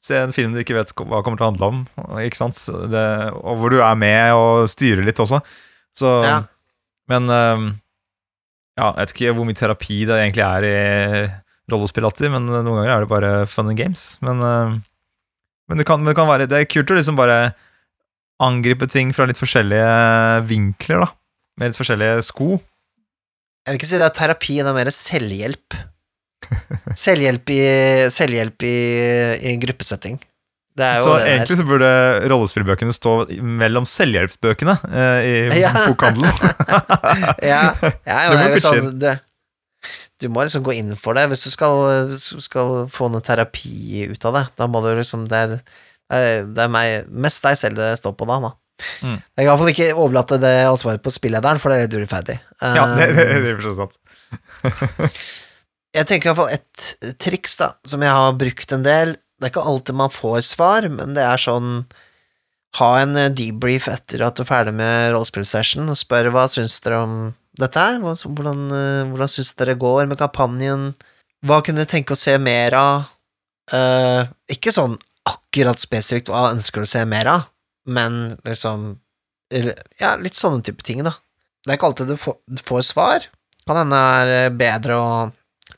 Speaker 3: se en film du ikke vet hva kommer til å handle om, ikke sant? Det, og hvor du er med og styrer litt også. Så
Speaker 1: Ja.
Speaker 3: Men um, Ja, jeg vet ikke hvor mye terapi det egentlig er i rollespill alltid, men noen ganger er det bare fun and games. Men, uh, men det, kan, det kan være Det er kult å liksom bare angripe ting fra litt forskjellige vinkler, da. Med litt forskjellige sko.
Speaker 1: Jeg vil ikke si det er terapi, det er mer selvhjelp. Selvhjelp i, selvhjelp i, i en gruppesetting. Det jo
Speaker 3: Så egentlig så burde rollespillbøkene stå mellom selvhjelpsbøkene eh, i
Speaker 1: Ja.
Speaker 3: bokhandelen.
Speaker 1: Ja, ja,
Speaker 3: Det
Speaker 1: ja
Speaker 3: må
Speaker 1: jo sånn, du, du må liksom gå inn for det hvis du skal, hvis du skal få noe terapi ut av det. Da må du liksom det er, det er meg, mest deg selv det står på da. da.
Speaker 3: Mm.
Speaker 1: Jeg kan iallfall ikke overlate det ansvaret på spillederen, for det er litt urettferdig.
Speaker 3: Ja, det, det,
Speaker 1: Um,
Speaker 3: det er sant.
Speaker 1: Jeg tenker iallfall et triks da, som jeg har brukt en del. Det er ikke alltid man får svar, men det er sånn Ha en debrief etter at du er ferdig med rollespillsession, og spør hva syns dere om dette her? Hvordan, eh, hvordan syns dere går med kampanjen? Hva kunne dere tenke å se mer av? Uh, ikke sånn akkurat spesifikt hva ønsker du å se mer av, men liksom Ja, litt sånne type ting, da. Det er ikke alltid du får, du får svar. Kan hende det er bedre å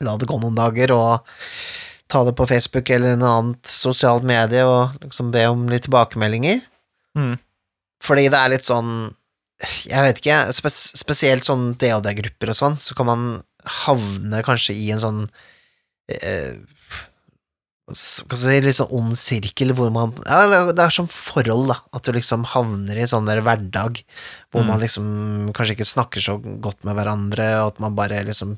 Speaker 1: la det gå noen dager og ta det på Facebook eller en annet sosialt medie og liksom be om litt tilbakemeldinger.
Speaker 3: Mm.
Speaker 1: Fordi det er litt sånn Jeg vet ikke, spes spesielt sånn DOD-grupper og sånn, så kan man havne kanskje i en sånn eh, s- Hva skal jeg si, litt sånn ond sirkel hvor man Ja, det er- som forhold, da. At du liksom havner i sånn der hverdag hvor
Speaker 3: Mm.
Speaker 1: man liksom kanskje ikke snakker så godt med hverandre, og at man bare liksom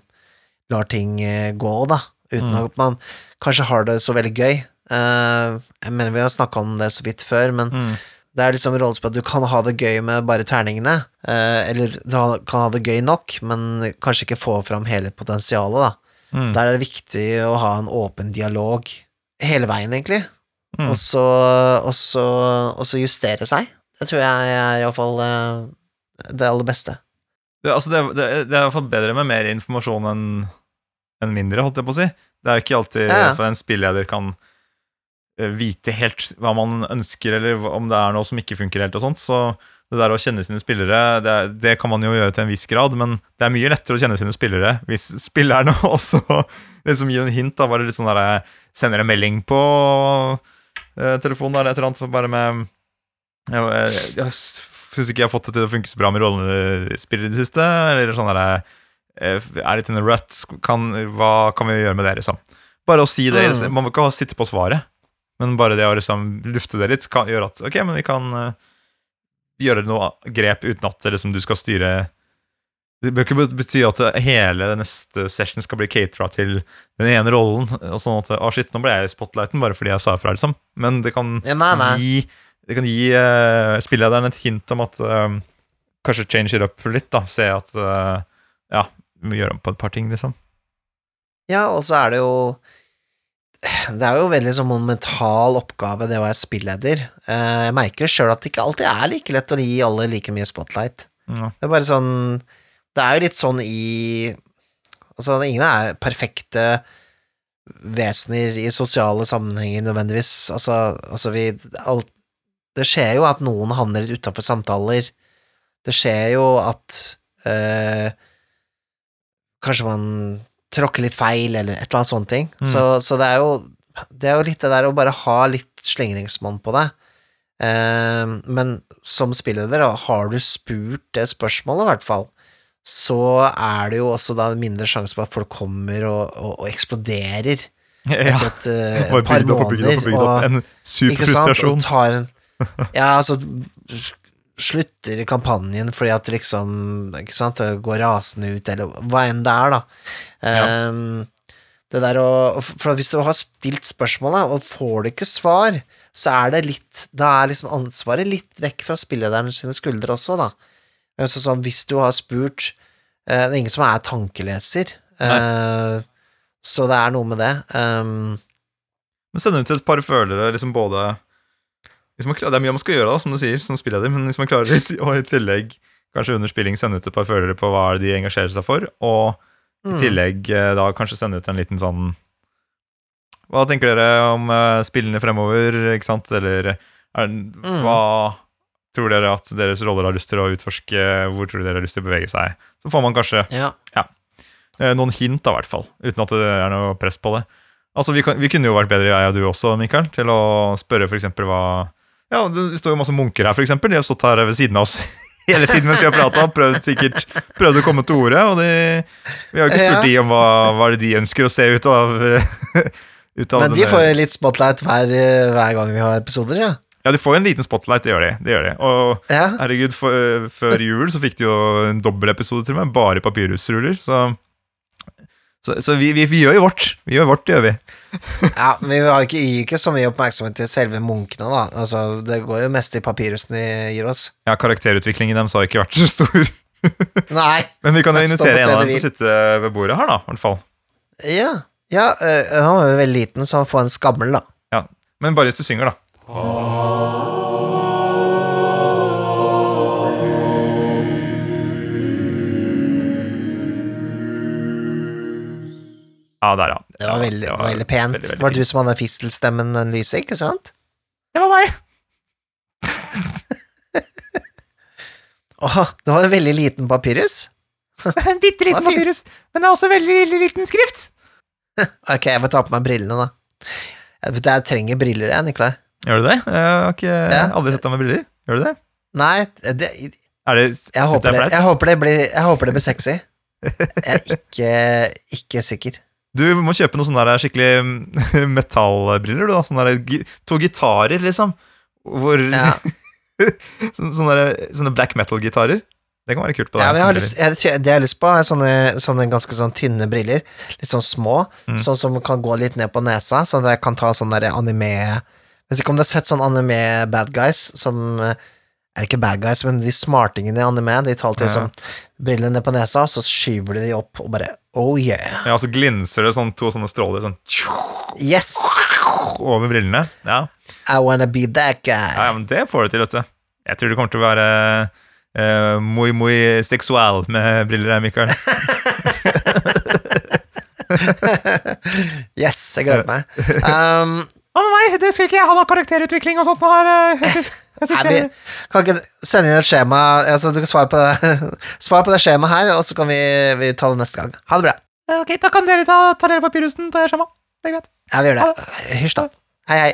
Speaker 1: lar ting eh, gå, da. Uten
Speaker 3: Mm.
Speaker 1: at man kanskje har det så veldig gøy. Eh, jeg mener vi har snakka om det så vidt før, men
Speaker 3: Mm.
Speaker 1: det er liksom rollespill at du kan ha det gøy med bare terningene, eh, eller du kan ha det gøy nok, men kanskje ikke få fram hele potensialet, da.
Speaker 3: Mm.
Speaker 1: Der er det viktig å ha en åpen dialog hele veien, egentlig,
Speaker 3: Mm.
Speaker 1: og, så, og, så, og så justere seg. Det tror jeg er iallfall uh, det aller beste.
Speaker 3: Det, altså det, det, det er i hvert fall bedre med mer informasjon enn en mindre, holdt jeg på å si. Det er jo ikke alltid
Speaker 1: Ja, ja.
Speaker 3: for en spilleder kan eh, vite helt hva man ønsker, eller om det er noe som ikke funker helt og sånt. Så det der å kjenne sine spillere, det, det kan man jo gjøre til en viss grad, men det er mye lettere å kjenne sine spillere hvis spillerne også liksom gir en hint. da, Bare sånn der, sender en melding på eh, telefonen eller et eller annet, bare med jeg, jeg, jeg syns ikke jeg har fått det til å funke så bra med rollespill i det siste. Eller sånn derre eh, Er litt in a rut. Kan, hva kan vi gjøre med det, liksom? Bare å si det.
Speaker 1: Mm.
Speaker 3: Man må ikke sitte på svaret, men bare det å liksom lufte det litt, kan gjøre at Ok, men vi kan eh, gjøre noe grep uten at liksom, du skal styre Det bør ikke bety at hele neste session skal bli catera til den ene rollen. Og sånn at Å, shit, nå ble jeg i spotlighten bare fordi jeg sa ifra, liksom. Men det kan
Speaker 1: Ja, nei, nei.
Speaker 3: gi Det kan gi uh, spillederen et hint om at uh, Kanskje change it up litt, da. Se at uh, Ja, vi må gjøre om på et par ting, liksom.
Speaker 1: Ja, og så er det jo Det er jo veldig sånn monumental oppgave, det å være spilleder. Eh, Jeg merker sjøl at det ikke alltid er like lett å gi alle like mye spotlight.
Speaker 3: Ja.
Speaker 1: Det er bare sånn Det er jo litt sånn i Altså, ingen er perfekte vesener i sosiale sammenhenger nødvendigvis. Altså, altså vi alt, Det skjer jo at noen havner litt utafor samtaler. Det skjer jo at øh, Kanskje man tråkker litt feil, eller et eller annet sånt ting.
Speaker 3: Mm.
Speaker 1: Så, så det er jo Det er jo litt det der å bare ha litt slingringsmonn på det. Eh, men som spilleder, har du spurt det spørsmålet, i hvert fall, så er det jo også da mindre sjanse på at folk kommer og, og, og eksploderer
Speaker 3: Ja.
Speaker 1: etter et, uh, par
Speaker 3: måneder. opp opp og en
Speaker 1: Ja, altså slutter kampanjen fordi at liksom Ikke sant, det går rasende ut, eller hva enn det er, da.
Speaker 3: Ja.
Speaker 1: Um, det der å For hvis du har stilt spørsmålet, og får du ikke svar, så er det litt Da er liksom ansvaret litt vekk fra spillederen sine skuldre også, da. Så sånn, hvis du har spurt uh, Det er ingen som er tankeleser, uh, så det er noe med det. Um,
Speaker 3: Men sende ut et par følere, liksom både hvis man, klar- Det er mye man skal gjøre, da, som du sier, som spilleder, men hvis man klarer å i tillegg, kanskje under spilling, sende ut et par følere på hva de engasjerer seg for, og i
Speaker 1: mm.
Speaker 3: tillegg eh, da kanskje sende ut en liten sånn Hva tenker dere om eh, spillene fremover, ikke sant, eller er, hva tror dere at deres roller har lyst til å utforske, hvor tror dere har lyst til å bevege seg? Så får man kanskje
Speaker 1: Ja.
Speaker 3: Ja, noen hint, da, i hvert fall. Uten at det er noe press på det. Altså, Vi, kan, vi kunne jo vært bedre, jeg og du også, Mikael, til å spørre f.eks. hva Ja, det står jo masse munker her, f.eks. De har stått her ved siden av oss hele tiden mens vi har prata. Prøvd sikkert prøvd å komme til orde. Og de, vi har jo ikke spurt
Speaker 1: Ja.
Speaker 3: de om hva, hva det de ønsker å se ut av, ut av
Speaker 1: Men de får jo litt spotlight hver, hver gang vi har episoder, ja.
Speaker 3: Ja, de får jo en liten spotlight, det gjør de. det gjør de. Og
Speaker 1: ja.
Speaker 3: herregud, for, før jul så fikk de jo en dobbel episode til meg, bare papirhusruller. Så, så, så vi, vi, vi gjør jo vårt. Vi gjør vårt, det gjør vi.
Speaker 1: ja men vi gir ikke, ikke så mye oppmerksomhet til selve munkene, da. Altså, det går jo mest i papirhusen de gir oss.
Speaker 3: Ja, karakterutviklingen deres har ikke vært så stor.
Speaker 1: Nei.
Speaker 3: Men vi kan jo invitere en av dem til å sitte ved bordet her, da. I hvert fall.
Speaker 1: Ja. Ja, øh, han var jo veldig liten, så han får en skammel, da.
Speaker 3: Ja. Men bare hvis du synger, da. Ja, der, ja.
Speaker 1: Det var veldig, det var veldig pent.
Speaker 3: veldig, veldig
Speaker 1: det var du som hadde fistelstemmen, den lyse, ikke sant?
Speaker 2: Det var meg.
Speaker 1: Åh, det var en veldig liten papyrus.
Speaker 2: En bitte liten papyrus. Men det er også veldig lille, liten skrift.
Speaker 1: Ok, jeg må ta på meg brillene, da. Jeg, vet du, jeg trenger briller, jeg, Nikolai.
Speaker 3: Gjør du det? Jeg har ikke
Speaker 1: Ja.
Speaker 3: aldri sett deg med briller. Gjør du det?
Speaker 1: Nei, det,
Speaker 3: Er det
Speaker 1: jeg, håper
Speaker 3: det
Speaker 1: jeg, håper det blir, jeg håper det blir sexy. Jeg er ikke, ikke sikker.
Speaker 3: Du må kjøpe noen sånne der skikkelig mm, metallbriller, du da. Sånne der, to gitarer, liksom. Hvor
Speaker 1: Ja.
Speaker 3: sånne, der- sånne black metal-gitarer. Det kan være kult på deg.
Speaker 1: Ja, jeg har lyst, jeg, det jeg har lyst på, er sånne, sånne ganske sånn tynne briller. Litt sånn små,
Speaker 3: Mm.
Speaker 1: sånn som kan gå litt ned på nesa, sånn at jeg kan ta sånn der anime Vet ikke om du har sett sånn anime bad guys som er det ikke bad guys, men de smartingene i anime, de tar alltid
Speaker 3: Ja.
Speaker 1: Brillene ned på nesa, så skyver de de opp og bare Oh yeah.
Speaker 3: Ja, og så glinser det sånn to sånne stråler sånn
Speaker 1: Yes!
Speaker 3: over brillene. Ja.
Speaker 1: I wanna be that guy.
Speaker 3: ja, ja, men det får du til, vet du. Jeg tror det kommer til å være uh, muy, muy seksual med briller her, Mikael.
Speaker 1: Yes, jeg gleder meg. Um,
Speaker 2: å oh, nei, Det skal ikke jeg ha noe karakterutvikling og sånt. nå her. eh, Jeg, jeg
Speaker 1: Nei, vi kan ikke sende inn et skjema altså, Du kan svare på det Svar på det skjemaet her, og så kan vi, vi ta det neste gang. Ha det bra.
Speaker 2: Eh, Ok, da kan dere ta, ta dere papyrusen, ta jeg skjema. Det er greit.
Speaker 1: Ja, vi gjør det. Hysj, da. Hei, hei.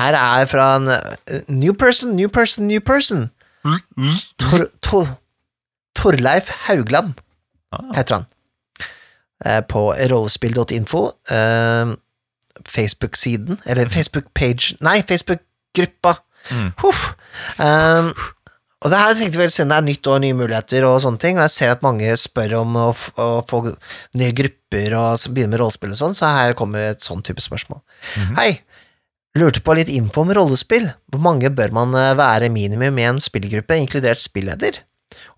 Speaker 1: Her er fra en uh, new person, new person, new person. Tor, Tor, Torleif Haugland
Speaker 3: Ah.
Speaker 1: heter han. Eh, På rollespill.info. eh, Facebook-siden, eller Facebook-page Nei, Facebook-gruppa.
Speaker 3: Mm.
Speaker 1: Huff. Um, og det her tenkte vi siden det er nytt år, nye muligheter og sånne ting, og jeg ser at mange spør om å, å få nye grupper og begynne med rollespill og sånn, så her kommer et sånn type spørsmål.
Speaker 3: Mhm.
Speaker 1: Hei, lurte på litt info om rollespill. Hvor mange bør man eh, være minimum i en spillgruppe, inkludert spilleder?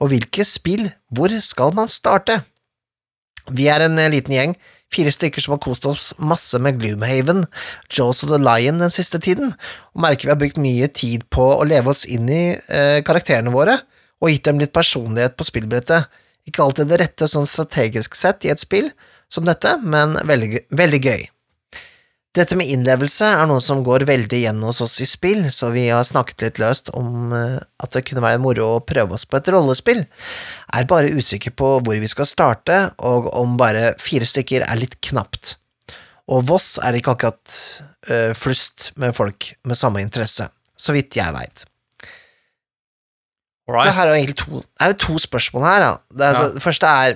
Speaker 1: Og hvilke spill, hvor skal man starte? Vi er en eh, liten gjeng, fire stykker som har kost oss masse med Gloomhaven, Jaws of the Lion den siste tiden, og merker vi har brukt mye tid på å leve oss inn i eh, karakterene våre, og gitt dem litt personlighet på spillbrettet. Ikke alltid det rette sånn strategisk sett i et spill som dette, men veldig, veldig gøy. Dette med innlevelse er noe som går veldig igjen hos oss i spill, så vi har snakket litt løst om eh, at det kunne være moro å prøve oss på et rollespill. Er bare usikker på hvor vi skal starte, og om bare fire stykker er litt knapt. Og Voss er ikke akkurat eh, flust med folk med samme interesse, så vidt jeg veit. Så her er egentlig to, er det to spørsmål her. Da. Det, er,
Speaker 3: Ja.
Speaker 1: det første er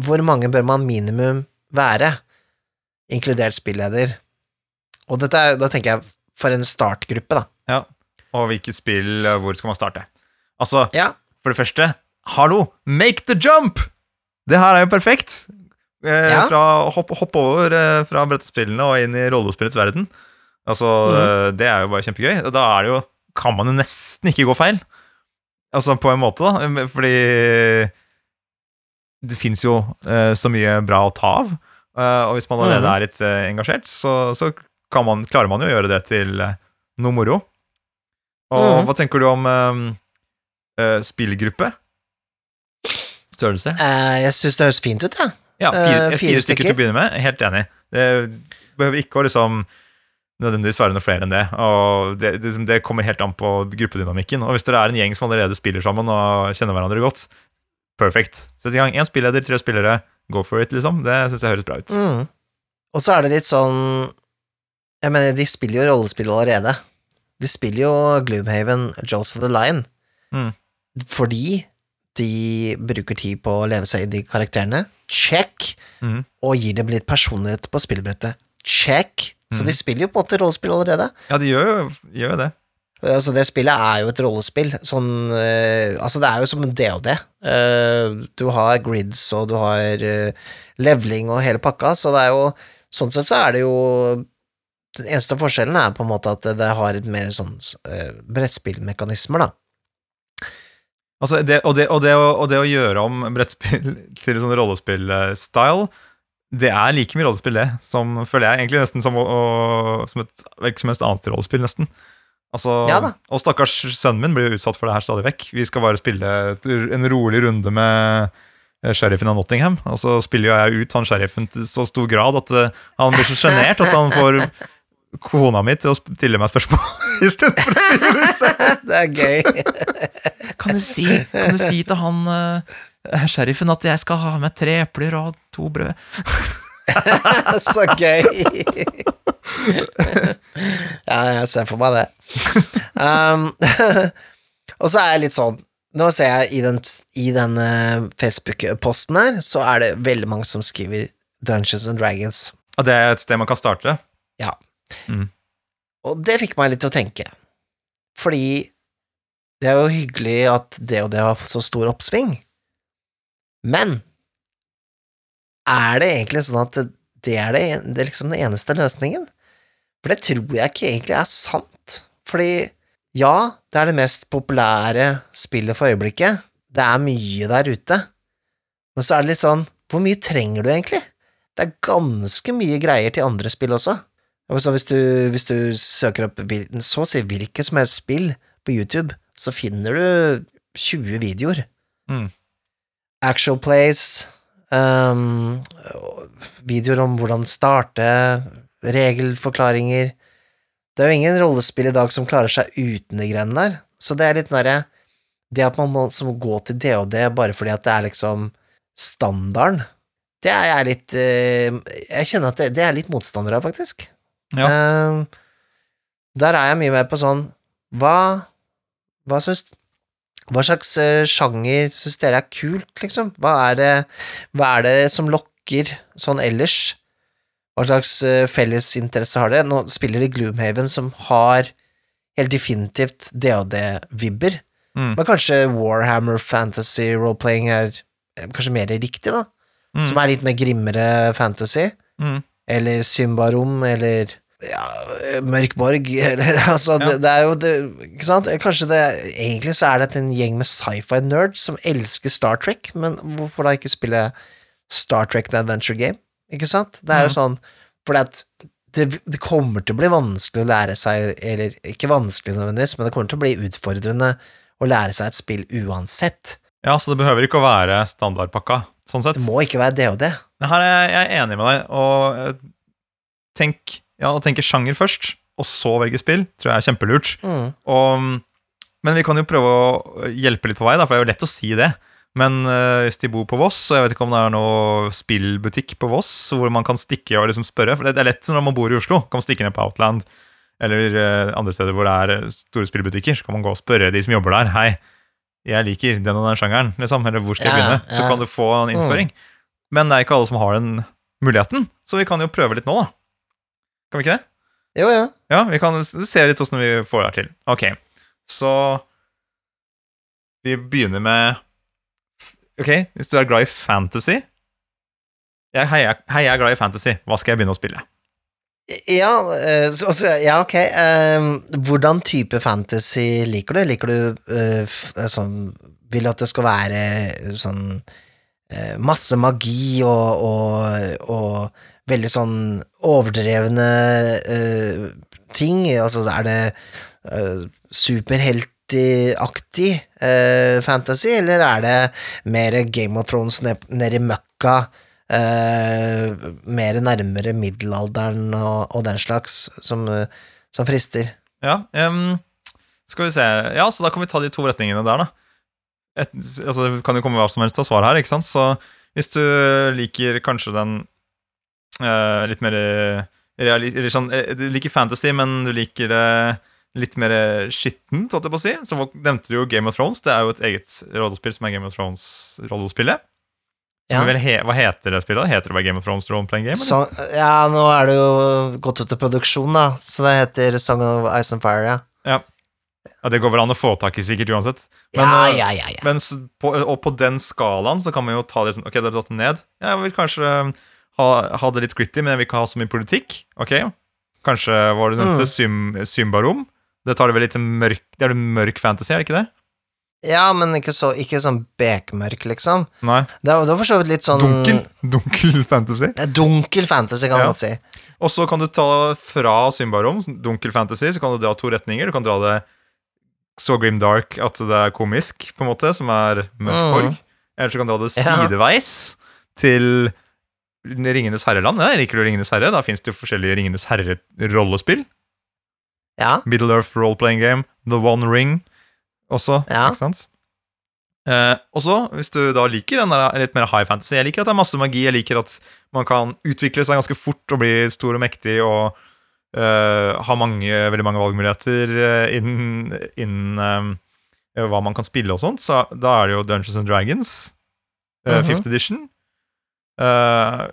Speaker 1: hvor mange bør man minimum være, inkludert spilleder? Og dette er, da tenker jeg for en startgruppe, da.
Speaker 3: Ja. Og hvilke spill, eh, hvor skal man starte? Altså,
Speaker 1: Ja.
Speaker 3: for det første, hallo, make the jump! Det her er jo perfekt. Eh,
Speaker 1: Ja.
Speaker 3: Fra hopp, hopp over eh, fra brettspillene og inn i rollespillets verden. Altså,
Speaker 1: mm.
Speaker 3: eh, det er jo bare kjempegøy. Da er det jo, kan man jo nesten ikke gå feil. Altså, på en måte, da. Fordi det fins jo eh, så mye bra å ta av. Eh, og hvis man allerede
Speaker 1: mm.
Speaker 3: er litt eh, engasjert, så, så man, klarer man jo å gjøre det til eh, noe moro. Og
Speaker 1: mm.
Speaker 3: hva tenker du om eh, spillgruppe? Størrelse?
Speaker 1: Uh, jeg syns det høres fint ut, jeg.
Speaker 3: Ja, fire,
Speaker 1: uh,
Speaker 3: fire,
Speaker 1: fire
Speaker 3: stykker til å begynne med. Helt enig. Det behøver ikke å liksom nødvendigvis være noe flere enn det. Og det, det, liksom, det kommer helt an på gruppedynamikken. Og hvis dere er en gjeng som allerede spiller sammen og kjenner hverandre godt, perfekt. Sett i gang én spilleder, tre spillere, go for it, liksom. Det syns jeg høres bra ut.
Speaker 1: Mm. Og så er det litt sånn Jeg mener, de spiller jo rollespill allerede. De spiller jo Gloomhaven, Jaws of the Lion,
Speaker 3: Mm.
Speaker 1: fordi de bruker tid på å leve seg inn i karakterene. Check!
Speaker 3: Mm.
Speaker 1: Og gir dem litt personlighet på spillbrettet. Check! Så
Speaker 3: mm.
Speaker 1: de spiller jo på en måte rollespill allerede.
Speaker 3: Ja, de gjør jo gjør jo det.
Speaker 1: Altså, det spillet er jo et rollespill. Sånn uh, Altså, det er jo som en DOD. Uh, du har grids, og du har uh, leveling og hele pakka, så det er jo Sånn sett så er det jo Den eneste forskjellen er på en måte at det, har et mer sånn uh, brettspillmekanismer, da.
Speaker 3: Altså det, og, det, og, det å, og det å gjøre om brettspill til sånn rollespill-style, det er like mye rollespill, det, som føler jeg egentlig nesten som, å, som et hvilket som helst annet rollespill, nesten. Altså,
Speaker 1: Ja
Speaker 3: og stakkars sønnen min blir jo utsatt for det her stadig vekk. Vi skal bare spille en rolig runde med sheriffen av Nottingham, og så spiller jo jeg ut han sheriffen til så stor grad at eh, han blir så sjenert at han får kona mi til å stille meg spørsmål istedenfor å stille disse.
Speaker 1: det er gøy.
Speaker 2: Kan du si, kan du si til han uh, sheriffen at jeg skal ha med tre epler og to brød?
Speaker 1: så gøy. ja, jeg ser for meg det. Um, og så er jeg litt sånn Nå ser jeg i den, i den eh, Facebook-posten her, så er det veldig mange som skriver Dungeons and Dragons.
Speaker 3: Og det er et sted man kan starte.
Speaker 1: Og det fikk meg litt til å tenke. Fordi det er jo hyggelig at det og det har fått så stor oppsving. Men er det egentlig sånn at det er, det, det er liksom den eneste løsningen? For det tror jeg ikke egentlig er sant. Fordi ja, det er det mest populære spillet for øyeblikket. Det er mye der ute. Men så er det litt sånn, hvor mye trenger du egentlig? Det er ganske mye greier til andre spill også. Og så hvis, du, hvis du søker opp så å si hvilket som helst spill på YouTube, så finner du 20 videoer.
Speaker 3: Mm.
Speaker 1: Actual plays, um, videoer om hvordan starte, regelforklaringer Det er jo ingen rollespill i dag som klarer seg uten de greiene der, så det er litt nære Det at man må gå til DOD bare fordi at det er liksom standarden, det er jeg litt eh, Jeg kjenner at det, det er litt motstander av, faktisk.
Speaker 3: Ja.
Speaker 1: Uh, der er jeg mye mer på sånn Hva Hva syns Hva slags eh, sjanger syns dere er kult, liksom? Hva er det Hva er det som lokker sånn ellers? Hva slags eh, fellesinteresse har dere? Nå spiller de Gloomhaven, som har helt definitivt DOD-vibber.
Speaker 3: Mm.
Speaker 1: Men kanskje Warhammer Fantasy Roleplaying er eh, kanskje mer riktig, da?
Speaker 3: Mm.
Speaker 1: Som er litt mer grimmere fantasy?
Speaker 3: Mm.
Speaker 1: Eller Symbarom, eller ja, Mørkborg, eller altså
Speaker 3: Ja.
Speaker 1: det, det er jo det, Ikke sant? Kanskje det Egentlig så er det en gjeng med sci-fi nerds som elsker Star Trek, men hvorfor da ikke spille Star Trek The Adventure Game? Ikke sant? Det er jo
Speaker 3: Mhm.
Speaker 1: sånn fordi at det, det kommer til å bli vanskelig å lære seg, eller ikke vanskelig nødvendigvis, men det kommer til å bli utfordrende å lære seg et spill uansett.
Speaker 3: Ja, så det behøver ikke å være standardpakka, sånn sett.
Speaker 1: Det må ikke være det
Speaker 3: Her er jeg, jeg er enig med deg, og eh, tenk, ja, å tenke sjanger først, og så velge spill, tror jeg er kjempelurt.
Speaker 1: Mm.
Speaker 3: Og, men vi kan jo prøve å hjelpe litt på vei, da, for det er jo lett å si det. Men eh, hvis de bor på Voss, og jeg vet ikke om det er noe spillbutikk på Voss, hvor man kan stikke og liksom spørre, for det det er lett når man bor i Oslo, kan man stikke ned på Outland, eller eh, andre steder hvor det er store spillbutikker, så kan man gå og spørre de som jobber der, hei, jeg liker den og den sjangeren, liksom, eller hvor skal jeg begynne, så kan du få en innføring. Men det er ikke alle som har den muligheten, så vi kan jo prøve litt nå, da. Kan vi ikke det?
Speaker 1: Jo, ja.
Speaker 3: Ja, vi kan se litt åssen vi får det til. Ok, så vi begynner med Ok, hvis du er glad i fantasy jeg, hei, jeg er glad i fantasy. Hva skal jeg begynne å spille?
Speaker 1: Ja, eh, så, så, ja ok. eh, hvordan type fantasy liker du? Liker du eh, eh, sånn Vil du at det skal være sånn masse magi og, og, og veldig sånn overdrevne ting? Altså, er det uh, superheltaktig fantasy, eller er det mer Game of Thrones nedi møkka? Eh, mer nærmere middelalderen og, og den slags, som, eh, som frister.
Speaker 3: Ja, um, skal vi se Ja, så da kan vi ta de to retningene der, da. Et, altså, det kan jo komme hva som helst av svar her, ikke sant? Så hvis du liker kanskje den eh, litt mer reali sånn, eh, Du liker fantasy, men du liker det litt mer skittent, holdt jeg på å si. Så nevnte du jo Game of Thrones. Det er jo et eget rollespill som er Game of Thrones-rollespillet.
Speaker 1: Ja.
Speaker 3: He hva heter det spillet? Heter det bare Game of Thrones Role Playing Game?
Speaker 1: Så, ja, nå er det jo gått ut til produksjon, da, så det heter Song of Ice and Fire, ja.
Speaker 3: Ja, Det går vel an å få tak i, sikkert uansett. Men,
Speaker 1: ja,
Speaker 3: eh,
Speaker 1: ja, ja, ja.
Speaker 3: Men på, og på den skalaen så kan man jo ta det som Ok, dere har tatt ned. Jeg vil kanskje ha, ha det litt gritty, men jeg vil ikke ha så mye politikk. Ok? Kanskje var det nevnte?
Speaker 1: Mm.
Speaker 3: Sym, Symbarom? Det tar det vel litt mørk Det er det mørk fantasy, er det ikke det?
Speaker 1: Ja, men ikke, så, ikke sånn bekmørk, liksom.
Speaker 3: Nei.
Speaker 1: Det er, det for så vidt litt sånn
Speaker 3: Dunkel. Dunkel fantasy.
Speaker 1: Ja, Dunkel fantasy, kan
Speaker 3: Ja.
Speaker 1: man si.
Speaker 3: Og så kan du ta fra Symbarom, dunkel fantasy, så kan du dra to retninger. Du kan dra det så grim dark at det er komisk, på en måte, som er mørkborg.
Speaker 1: Mm.
Speaker 3: Eller så kan du dra det
Speaker 1: Ja.
Speaker 3: sideveis til Ringenes herreland. Ja, liker du Ringenes herre? Da fins det jo forskjellige Ringenes herre-rollespill.
Speaker 1: Ja.
Speaker 3: Middle Earth Role-Playing Game, The One Ring også.
Speaker 1: Ja.
Speaker 3: Ikke sant? Eh, også, hvis du da liker den der litt mer high fantasy Jeg liker at det er masse magi, jeg liker at man kan utvikle seg ganske fort og bli stor og mektig og eh, ha mange, veldig mange valgmuligheter eh, innen, innen eh, hva man kan spille og sånt. Så da er det jo Dungeons and Dragons, eh,
Speaker 1: -hmm.
Speaker 3: fifth edition. Eh,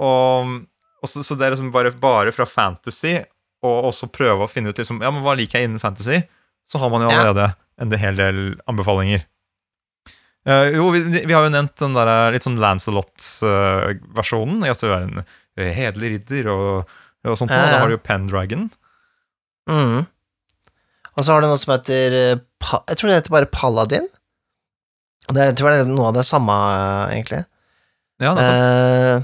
Speaker 3: og, og så, så det er liksom bare, bare fra fantasy og også prøve å finne ut liksom, ja, men hva liker jeg innen fantasy, så har man jo
Speaker 1: Ja.
Speaker 3: En hel del anbefalinger. Uh, jo, vi, vi har jo nevnt den der eh, litt sånn Lancelot-versjonen. at du er en eh, hederlig ridder og, og sånt. Og da har du jo Pendragon.
Speaker 1: Mm. Og så har du noe som heter eh, Jeg tror det heter bare Paladin. Det er, jeg tror det er noe av det samme, eh, egentlig.
Speaker 3: Ja, nettopp.
Speaker 1: Eh,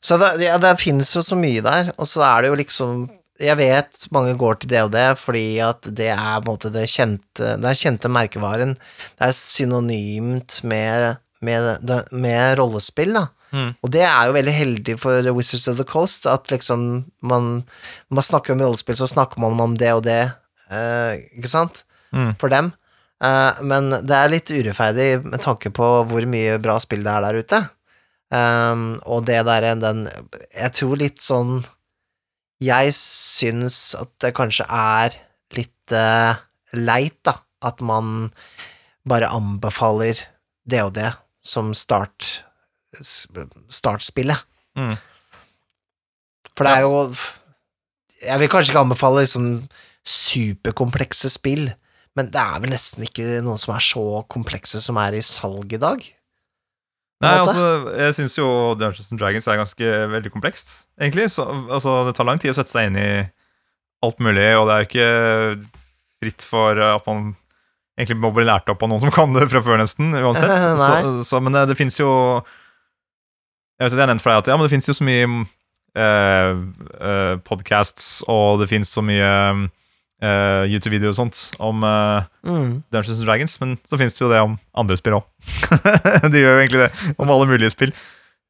Speaker 1: så det, ja, det finnes jo så mye der, og så er det jo liksom Jeg vet mange går til det og det fordi at det er måte det kjente Det er kjente merkevaren. Det er synonymt med, med, med rollespill, da.
Speaker 3: Mm.
Speaker 1: Og det er jo veldig heldig for Wizards of the Coast, at liksom man Når man snakker om rollespill, så snakker man om det og det, uh, ikke sant?
Speaker 3: Mm.
Speaker 1: For dem. Uh, men det er litt urettferdig med tanke på hvor mye bra spill det er der ute. Um, og det der den Jeg tror litt sånn Jeg syns at det kanskje er litt uh, leit, da, at man bare anbefaler det og det som start startspillet.
Speaker 3: Mm.
Speaker 1: For det er jo Jeg vil kanskje ikke anbefale liksom superkomplekse spill, men det er vel nesten ikke noen som er så komplekse som er i salg i dag.
Speaker 3: Nei, altså, jeg syns jo Dungeons and Dragons er ganske veldig komplekst, egentlig. Så, altså, det tar lang tid å sette seg inn i alt mulig, og det er jo ikke fritt for at man egentlig må bli lært opp av noen som kan det fra før, nesten. Uansett. Så, så, men det, det fins jo Jeg vet at jeg har nevnt for deg at ja, men det fins jo så mye eh, eh, podcasts, og det fins så mye eh, YouTube-videoer og sånt om uh,
Speaker 1: Mm.
Speaker 3: Dungeons and Dragons, men så finnes det jo det om andre spill òg. de gjør jo egentlig det om alle mulige spill.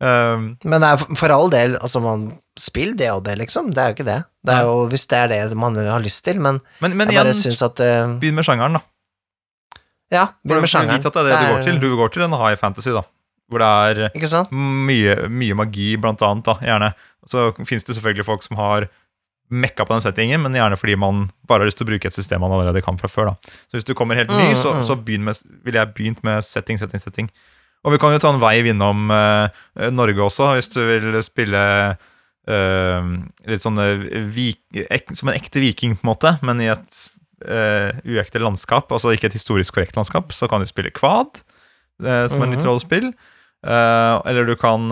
Speaker 3: Um,
Speaker 1: Men det er for- all del, altså, man Spill det og det, liksom. Det er jo ikke det. Det er jo hvis det er det man har lyst til, men,
Speaker 3: men, men
Speaker 1: jeg bare syns at uh,
Speaker 3: begynn med sjangeren, da.
Speaker 1: Ja, begynn med sjangeren.
Speaker 3: det er det du går til. Du går til en high fantasy, da. Hvor det er mye, mye magi, blant annet, da, gjerne. Så finnes det selvfølgelig folk som har mekka på den settingen, men gjerne fordi man bare har lyst til å bruke et system man allerede kan fra før. da. Så hvis du kommer helt ny,
Speaker 1: Mm,
Speaker 3: så,
Speaker 1: mm.
Speaker 3: så ville jeg begynt med setting, setting, setting. Og vi kan jo ta en vei innom uh, Norge også, hvis du vil spille uh, litt sånn som en ekte viking, på en måte, men i et uh, uekte landskap, altså ikke et historisk korrekt landskap, så kan du spille kvad, som er et nytt
Speaker 1: Mhm.
Speaker 3: rollespill. Eller du kan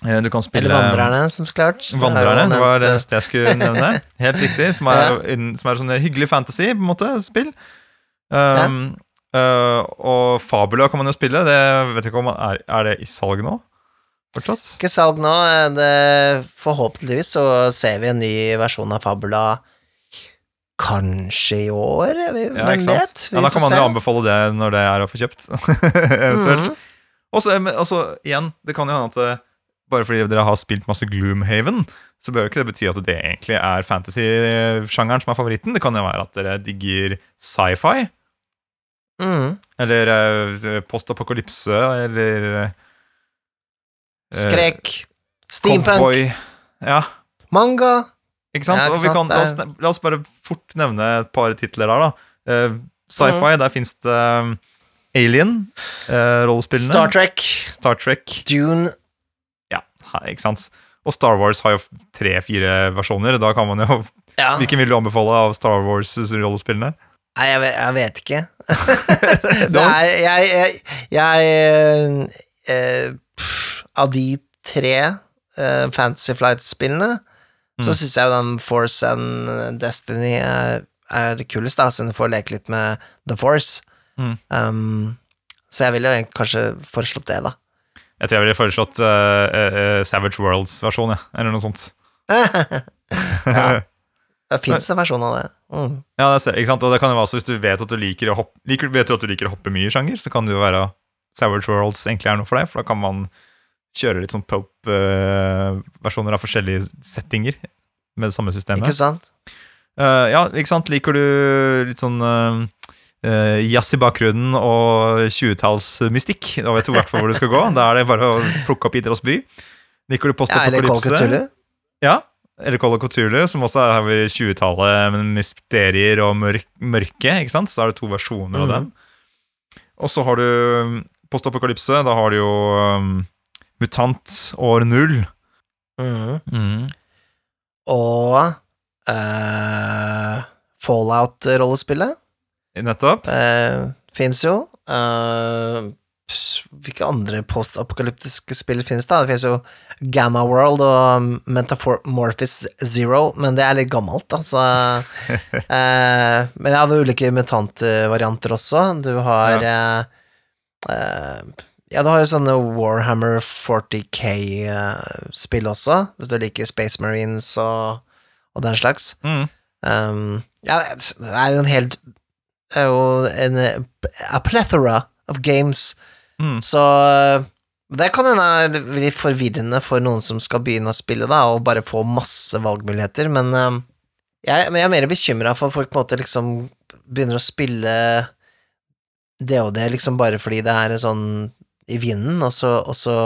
Speaker 3: Du kan spille
Speaker 1: Eller Vandrerne, som så klart. Så
Speaker 3: Vandrerne, det var det neste jeg skulle nevne. Helt riktig. Som er, ja. som er sånn hyggelig fantasy, på en måte, spill. Um, uh, og Fabula kan man jo spille. Det vet ikke om man er, er det i salg nå? Fortsatt?
Speaker 1: eh, Ikke salg nå. eh, Det, forhåpentligvis så ser vi en ny versjon av Fabula kanskje i år. Vi,
Speaker 3: Ja,
Speaker 1: Hvem vet? Vi
Speaker 3: Ja, da kan man jo anbefale det når det er å få kjøpt. Eventuelt.
Speaker 1: Mhm.
Speaker 3: Og så, altså, igjen, det kan jo hende at bare fordi dere har spilt masse Gloomhaven, så bør jo ikke det bety at det egentlig er fantasy-sjangeren som er favoritten. Det kan jo være at dere digger sci-fi,
Speaker 1: Mm.
Speaker 3: eller post-apokalypse, eller eh,
Speaker 1: Skrek. Steampunk.
Speaker 3: Cowboy. Ja,
Speaker 1: Manga.
Speaker 3: ikke sant?
Speaker 1: Ja, ikke sant,
Speaker 3: kan, la, oss, la oss bare fort nevne et par titler der, da. Uh, Sci-fi, der fins det Alien, eh, rollespillene.
Speaker 1: Star Trek.
Speaker 3: Star Trek.
Speaker 1: Dune.
Speaker 3: Ikke sant? Og Star Wars har jo tre-fire versjoner. Da kan man jo
Speaker 1: Ja.
Speaker 3: Hvilken vil du anbefale av Star Wars-rollespillene?
Speaker 1: Nei, jeg vet, jeg vet ikke. Nei, jeg jeg, jeg eh, pff, Av de tre eh, Fantasy Flight-spillene, så
Speaker 3: Mm.
Speaker 1: syns jeg jo den Force and Destiny er, er kuleste da, siden du får leke litt med The Force.
Speaker 3: Mm.
Speaker 1: Um, så jeg ville jo kanskje foreslått det, da.
Speaker 3: Jeg tror jeg ville foreslått uh, uh, Savage Worlds-versjon, ja. eller noe sånt.
Speaker 1: ja. Det fins en versjon av det. Mm.
Speaker 3: Ja, det er, ikke sant? Og det kan jo være også Hvis du vet at du liker å hoppe liker, Vet du at du liker å hoppe mye i sjanger, så kan det jo være Savage Worlds egentlig er noe for deg, for da kan man kjøre litt sånn Pope-versjoner av forskjellige settinger med det samme systemet.
Speaker 1: Ikke sant?
Speaker 3: Uh, ja, ikke sant? Liker du litt sånn uh, jazz i bakgrunnen og 20-tallsmystikk? Da vet du i hvert fall hvor du skal gå. Da er det bare å plukke opp Idras by. Liker du
Speaker 1: Ja, eller? Cthulhu.
Speaker 3: Ja, eller Cthulhu, som også er her ved 20-tallet, med mysterier og mørk, mørke, ikke sant? Så er det to versjoner av
Speaker 1: Mhm.
Speaker 3: den. Og så har du um, postapokalypse, da har du jo um, Mutant år null.
Speaker 1: Mm. Og uh, Fallout-rollespillet
Speaker 3: Nettopp.
Speaker 1: uh, fins jo. Uh, hvilke andre postapokalyptiske spill finnes det? Det finnes jo Gamma World og Metamorphosis Zero, men det er litt gammelt, altså. Eh, men jeg hadde ulike mutantvarianter også. Du har ja. eh, Ja, du har jo sånne Warhammer 40K-spill også, hvis du liker Space Marines og, og den slags.
Speaker 3: Mm.
Speaker 1: Um, ja, det er jo en helt er jo en a plethora of games,
Speaker 3: Mm.
Speaker 1: så det kan hende litt forvirrende for noen som skal begynne å spille, da, og bare få masse valgmuligheter, men um, jeg, jeg er mer bekymra for at folk på en måte liksom begynner å spille det og det liksom bare fordi det er sånn i vinden, og så, og så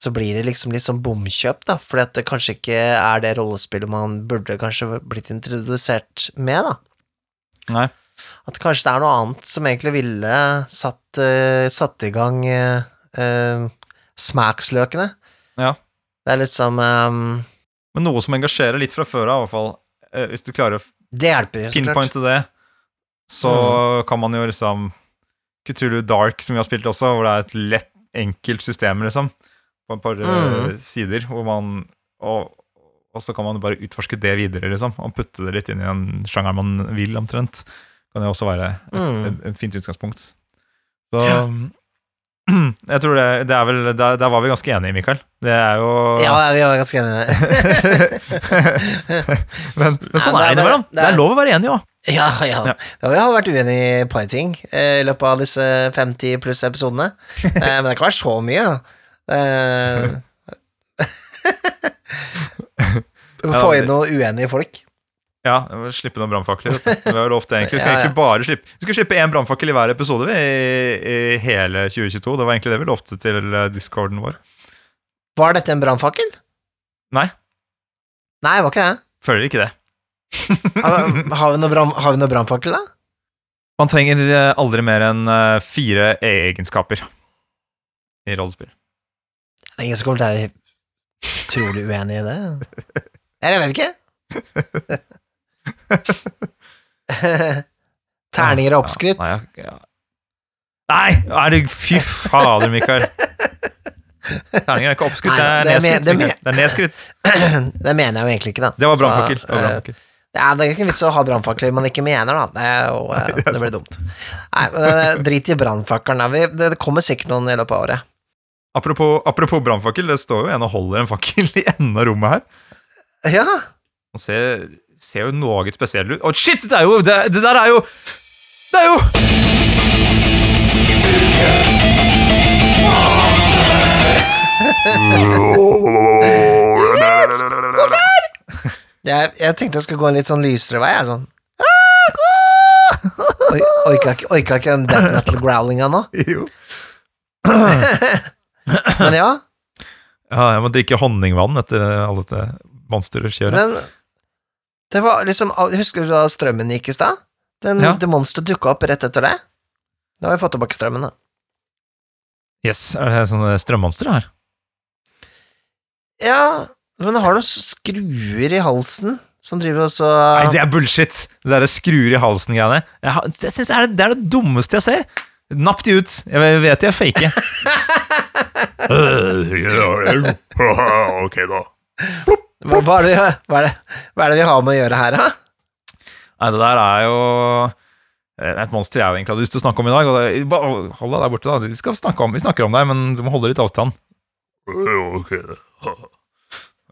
Speaker 1: så blir det liksom litt sånn bomkjøp, da, fordi at det kanskje ikke er det rollespillet man burde kanskje blitt introdusert med, da.
Speaker 3: Nei.
Speaker 1: At kanskje det er noe annet som egentlig ville satt, uh, satt i gang uh, uh, smaksløkene.
Speaker 3: Ja.
Speaker 1: Det er litt som um,
Speaker 3: Men noe som engasjerer litt fra før av, i hvert fall. Eh, hvis du klarer å
Speaker 1: Det hjelper,
Speaker 3: pinpointe det, så kan man jo liksom Cthulhu Dark, som vi har spilt også, hvor det er et lett, enkelt system, liksom, på et par
Speaker 1: Mm.
Speaker 3: sider, hvor man og, og så kan man bare utforske det videre, liksom, og putte det litt inn i en sjanger man vil, omtrent. Kan det også være et,
Speaker 1: Mm.
Speaker 3: et, et fint utgangspunkt. Så jeg tror det, det er vel der, der var vi ganske enige, Mikael. Det er jo
Speaker 1: Ja, vi var ganske enige.
Speaker 3: men, men sånn
Speaker 1: Nei,
Speaker 3: er det
Speaker 1: er- det
Speaker 3: Det
Speaker 1: er-
Speaker 3: lov å være enig òg.
Speaker 1: ja, ja.
Speaker 3: Ja.
Speaker 1: ja. Vi har vært uenige i et par ting eh, i løpet av disse 50 pluss episodene, eh, men det har ikke vært så mye, da. Eh,
Speaker 3: Ja,
Speaker 1: få inn noen uenige folk.
Speaker 3: Ja, jeg må slippe noen brannfakler. Vi har lovt det egentlig. Vi skal egentlig bare slippe Vi skal slippe én brannfakkel i hver episode vi, i, i hele 2022. Det var egentlig det vi lovte til eh, discorden vår.
Speaker 1: Var dette en brannfakkel?
Speaker 3: Nei.
Speaker 1: Nei, det var ikke det.
Speaker 3: Føler ikke det.
Speaker 1: Har vi noe brann- har vi noe brannfakkel, da?
Speaker 3: Man trenger eh, aldri mer enn eh, fire egenskaper i rollespill.
Speaker 1: Det er ingen som kommer til å være utrolig uenig i det. Eller jeg vet ikke. Terninger er oppskrytt.
Speaker 3: Ja, nei, ja. nei, er det Fy fader, Mikael. Terninger er ikke oppskrytt, det er
Speaker 1: er
Speaker 3: nedskrytt.
Speaker 1: det
Speaker 3: men. Det er nedskrytt.
Speaker 1: Det mener jeg jo egentlig ikke, da.
Speaker 3: Det var brannfakkel. Det var
Speaker 1: eh, det er ikke vits å ha brannfakler man ikke mener, da. Det, er jo, eh,
Speaker 3: det er
Speaker 1: blir dumt. Nei, men, eh, drit i brannfakkelen. Det det kommer sikkert noen i løpet av året.
Speaker 3: Apropos, apropos brannfakkel, det står jo en og holder en fakkel i enden av rommet her.
Speaker 1: Ja,
Speaker 3: Man ser, ser jo noe spesiell ut. Å, shit! Det er jo det, det der er jo Det er jo
Speaker 1: jeg, jeg tenkte jeg skulle gå en litt sånn lysere vei, jeg, sånn. Oi, Orka ikke, orka ikke den death metal-growlinga nå,
Speaker 3: Jo.
Speaker 1: men ja.
Speaker 3: Ja, jeg må drikke honningvann etter alle dette monsterkjøret.
Speaker 1: Det var liksom Husker du da strømmen gikk i stad? Den,
Speaker 3: Ja.
Speaker 1: Monsteret dukka opp rett etter det. Nå har vi fått tilbake strømmen, da.
Speaker 3: Yes, er det sånne strømmonster her?
Speaker 1: Ja, men det har noen skruer i halsen som driver og så
Speaker 3: Nei, det er bullshit! Det der skruer i halsen-greiene. Jeg, har- jeg synes det er, det er det dummeste jeg ser. Napp de ut. Jeg vet de er fake. ok, da.
Speaker 1: Hva, hva, er det, hva, er det, hva er det vi har med å gjøre her, da?
Speaker 3: Nei, det der er jo eh, et monster jeg egentlig hadde lyst til å snakke om i dag. Det, bare hold deg der borte, da. Vi, snakke om, vi snakker om deg, men du må holde litt avstand.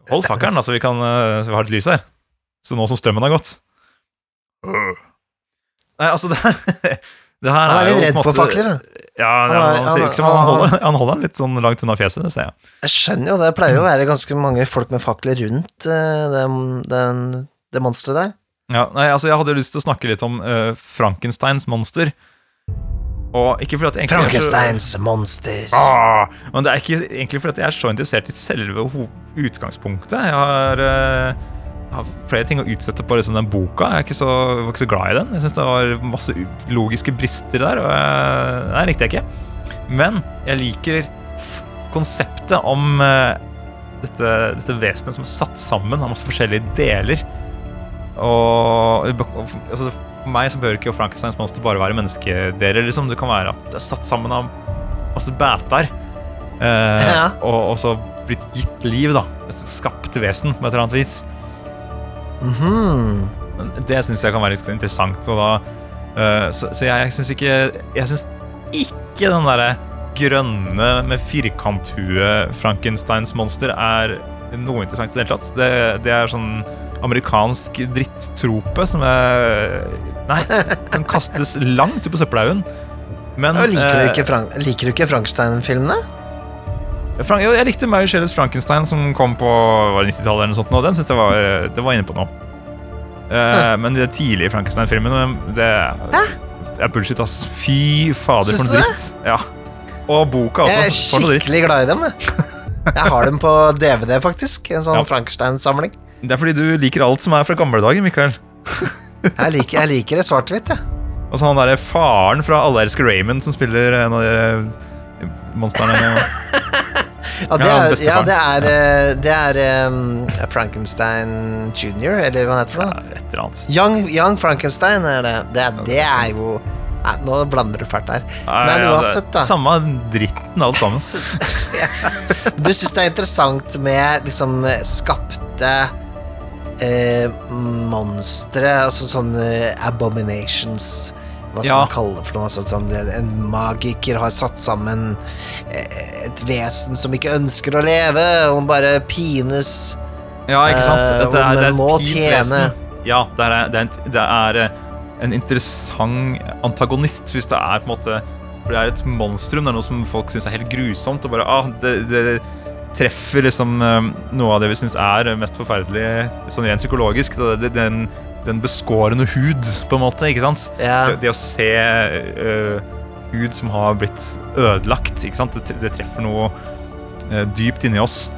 Speaker 3: Hold fakkelen, da, så vi, kan, eh, så vi har et lys her. Så nå som strømmen har gått. Nei, altså, det her, det her
Speaker 1: er
Speaker 3: jo
Speaker 1: litt redd for fakler. da.
Speaker 3: Ja,
Speaker 1: Han
Speaker 3: han, han, ser
Speaker 1: han-
Speaker 3: ikke som han,
Speaker 1: han-
Speaker 3: holder, han holder den litt sånn langt unna fjeset, det ser jeg.
Speaker 1: Jeg skjønner jo det. Det pleier jo å være ganske mange folk med fakler rundt eh, den, det monsteret der.
Speaker 3: Ja, nei, altså Jeg hadde lyst til å snakke litt om uh, Frankensteins monster. Og ikke fordi at egentlig Frankensteins så-
Speaker 1: monster.
Speaker 3: Ah, men det er ikke egentlig fordi at jeg er så interessert i selve utgangspunktet. Jeg har, jeg har flere ting å utsette på liksom, den boka. Jeg er ikke så, var ikke så glad i den. Jeg syns det var masse logiske brister der. Og jeg, nei, likte jeg ikke. Men jeg liker konseptet om uh, dette, dette vesenet som er satt sammen av masse forskjellige deler. Og altså, For meg så bør ikke Frankensteins monster bare være menneskedeler. Liksom. Det kan være at det er satt sammen av masse bæter. Uh,
Speaker 1: Ja.
Speaker 3: og, og så blitt gitt liv, da. Et skapt vesen på et eller annet vis.
Speaker 1: Mhm.
Speaker 3: -hmm. Det syns jeg kan være litt interessant. Da, uh, så, så jeg syns ikke Jeg syns ikke den derre grønne med firkanthue Frankensteins monster er noe interessant i det hele tatt. Det, det er sånn amerikansk drittrope som er Nei, som kastes langt ut på søppelhaugen. Men
Speaker 1: Ja, Liker du
Speaker 3: eh,
Speaker 1: ikke, Frank liker du ikke Frankenstein-filmene?
Speaker 3: Frank, jeg likte Mary Shelley's Frankenstein som kom på 90-tallet. eller noe sånt, og Den synes jeg var, det var inne på noe. Eh, Men de tidlige Frankenstein-filmene, det, det er bullshit, ass. Fy fader, for noe dritt. Ja. Og boka også.
Speaker 1: Jeg er skikkelig glad i dem. Jeg, jeg har dem på DVD, faktisk. En sånn
Speaker 3: Ja.
Speaker 1: Frankenstein-samling.
Speaker 3: Det er fordi du liker alt som er fra gamle dager, Mikael.
Speaker 1: Jeg liker, jeg liker det svart-hvitt, jeg.
Speaker 3: Og så han derre faren fra Alle elsker Raymond som spiller en av de eh, monstrene.
Speaker 1: Ja, det er, ja, det er, eh, det er um, Frankenstein jr., eller hva han heter for noe.
Speaker 3: et eller annet.
Speaker 1: Young, Young Frankenstein er det. Det, det er jo Nei, nå blander du fælt her. Men uansett, da.
Speaker 3: Samme dritten, alt sammen.
Speaker 1: Du syns det er interessant med liksom skapte eh, monstre, altså sånne abominations Hva skal
Speaker 3: Ja.
Speaker 1: man kalle det for noe? Altså, sånn, en magiker har satt sammen eh, et vesen som ikke ønsker å leve, og bare pines
Speaker 3: Ja, ikke sant?
Speaker 1: Eh,
Speaker 3: Dette er, det er et vesen. Ja, det er, det er, en, det er eh, en interessant antagonist, hvis det er på en måte For det er et monstrum, det er noe som folk syns er helt grusomt, og bare ah, det, det treffer liksom noe av det vi syns er mest forferdelig sånn rent psykologisk. Den, den beskårende hud, på en måte, ikke sant?
Speaker 1: Ja.
Speaker 3: Det, det å se uh, hud som har blitt ødelagt, ikke sant? Det, det treffer noe uh, dypt inni oss.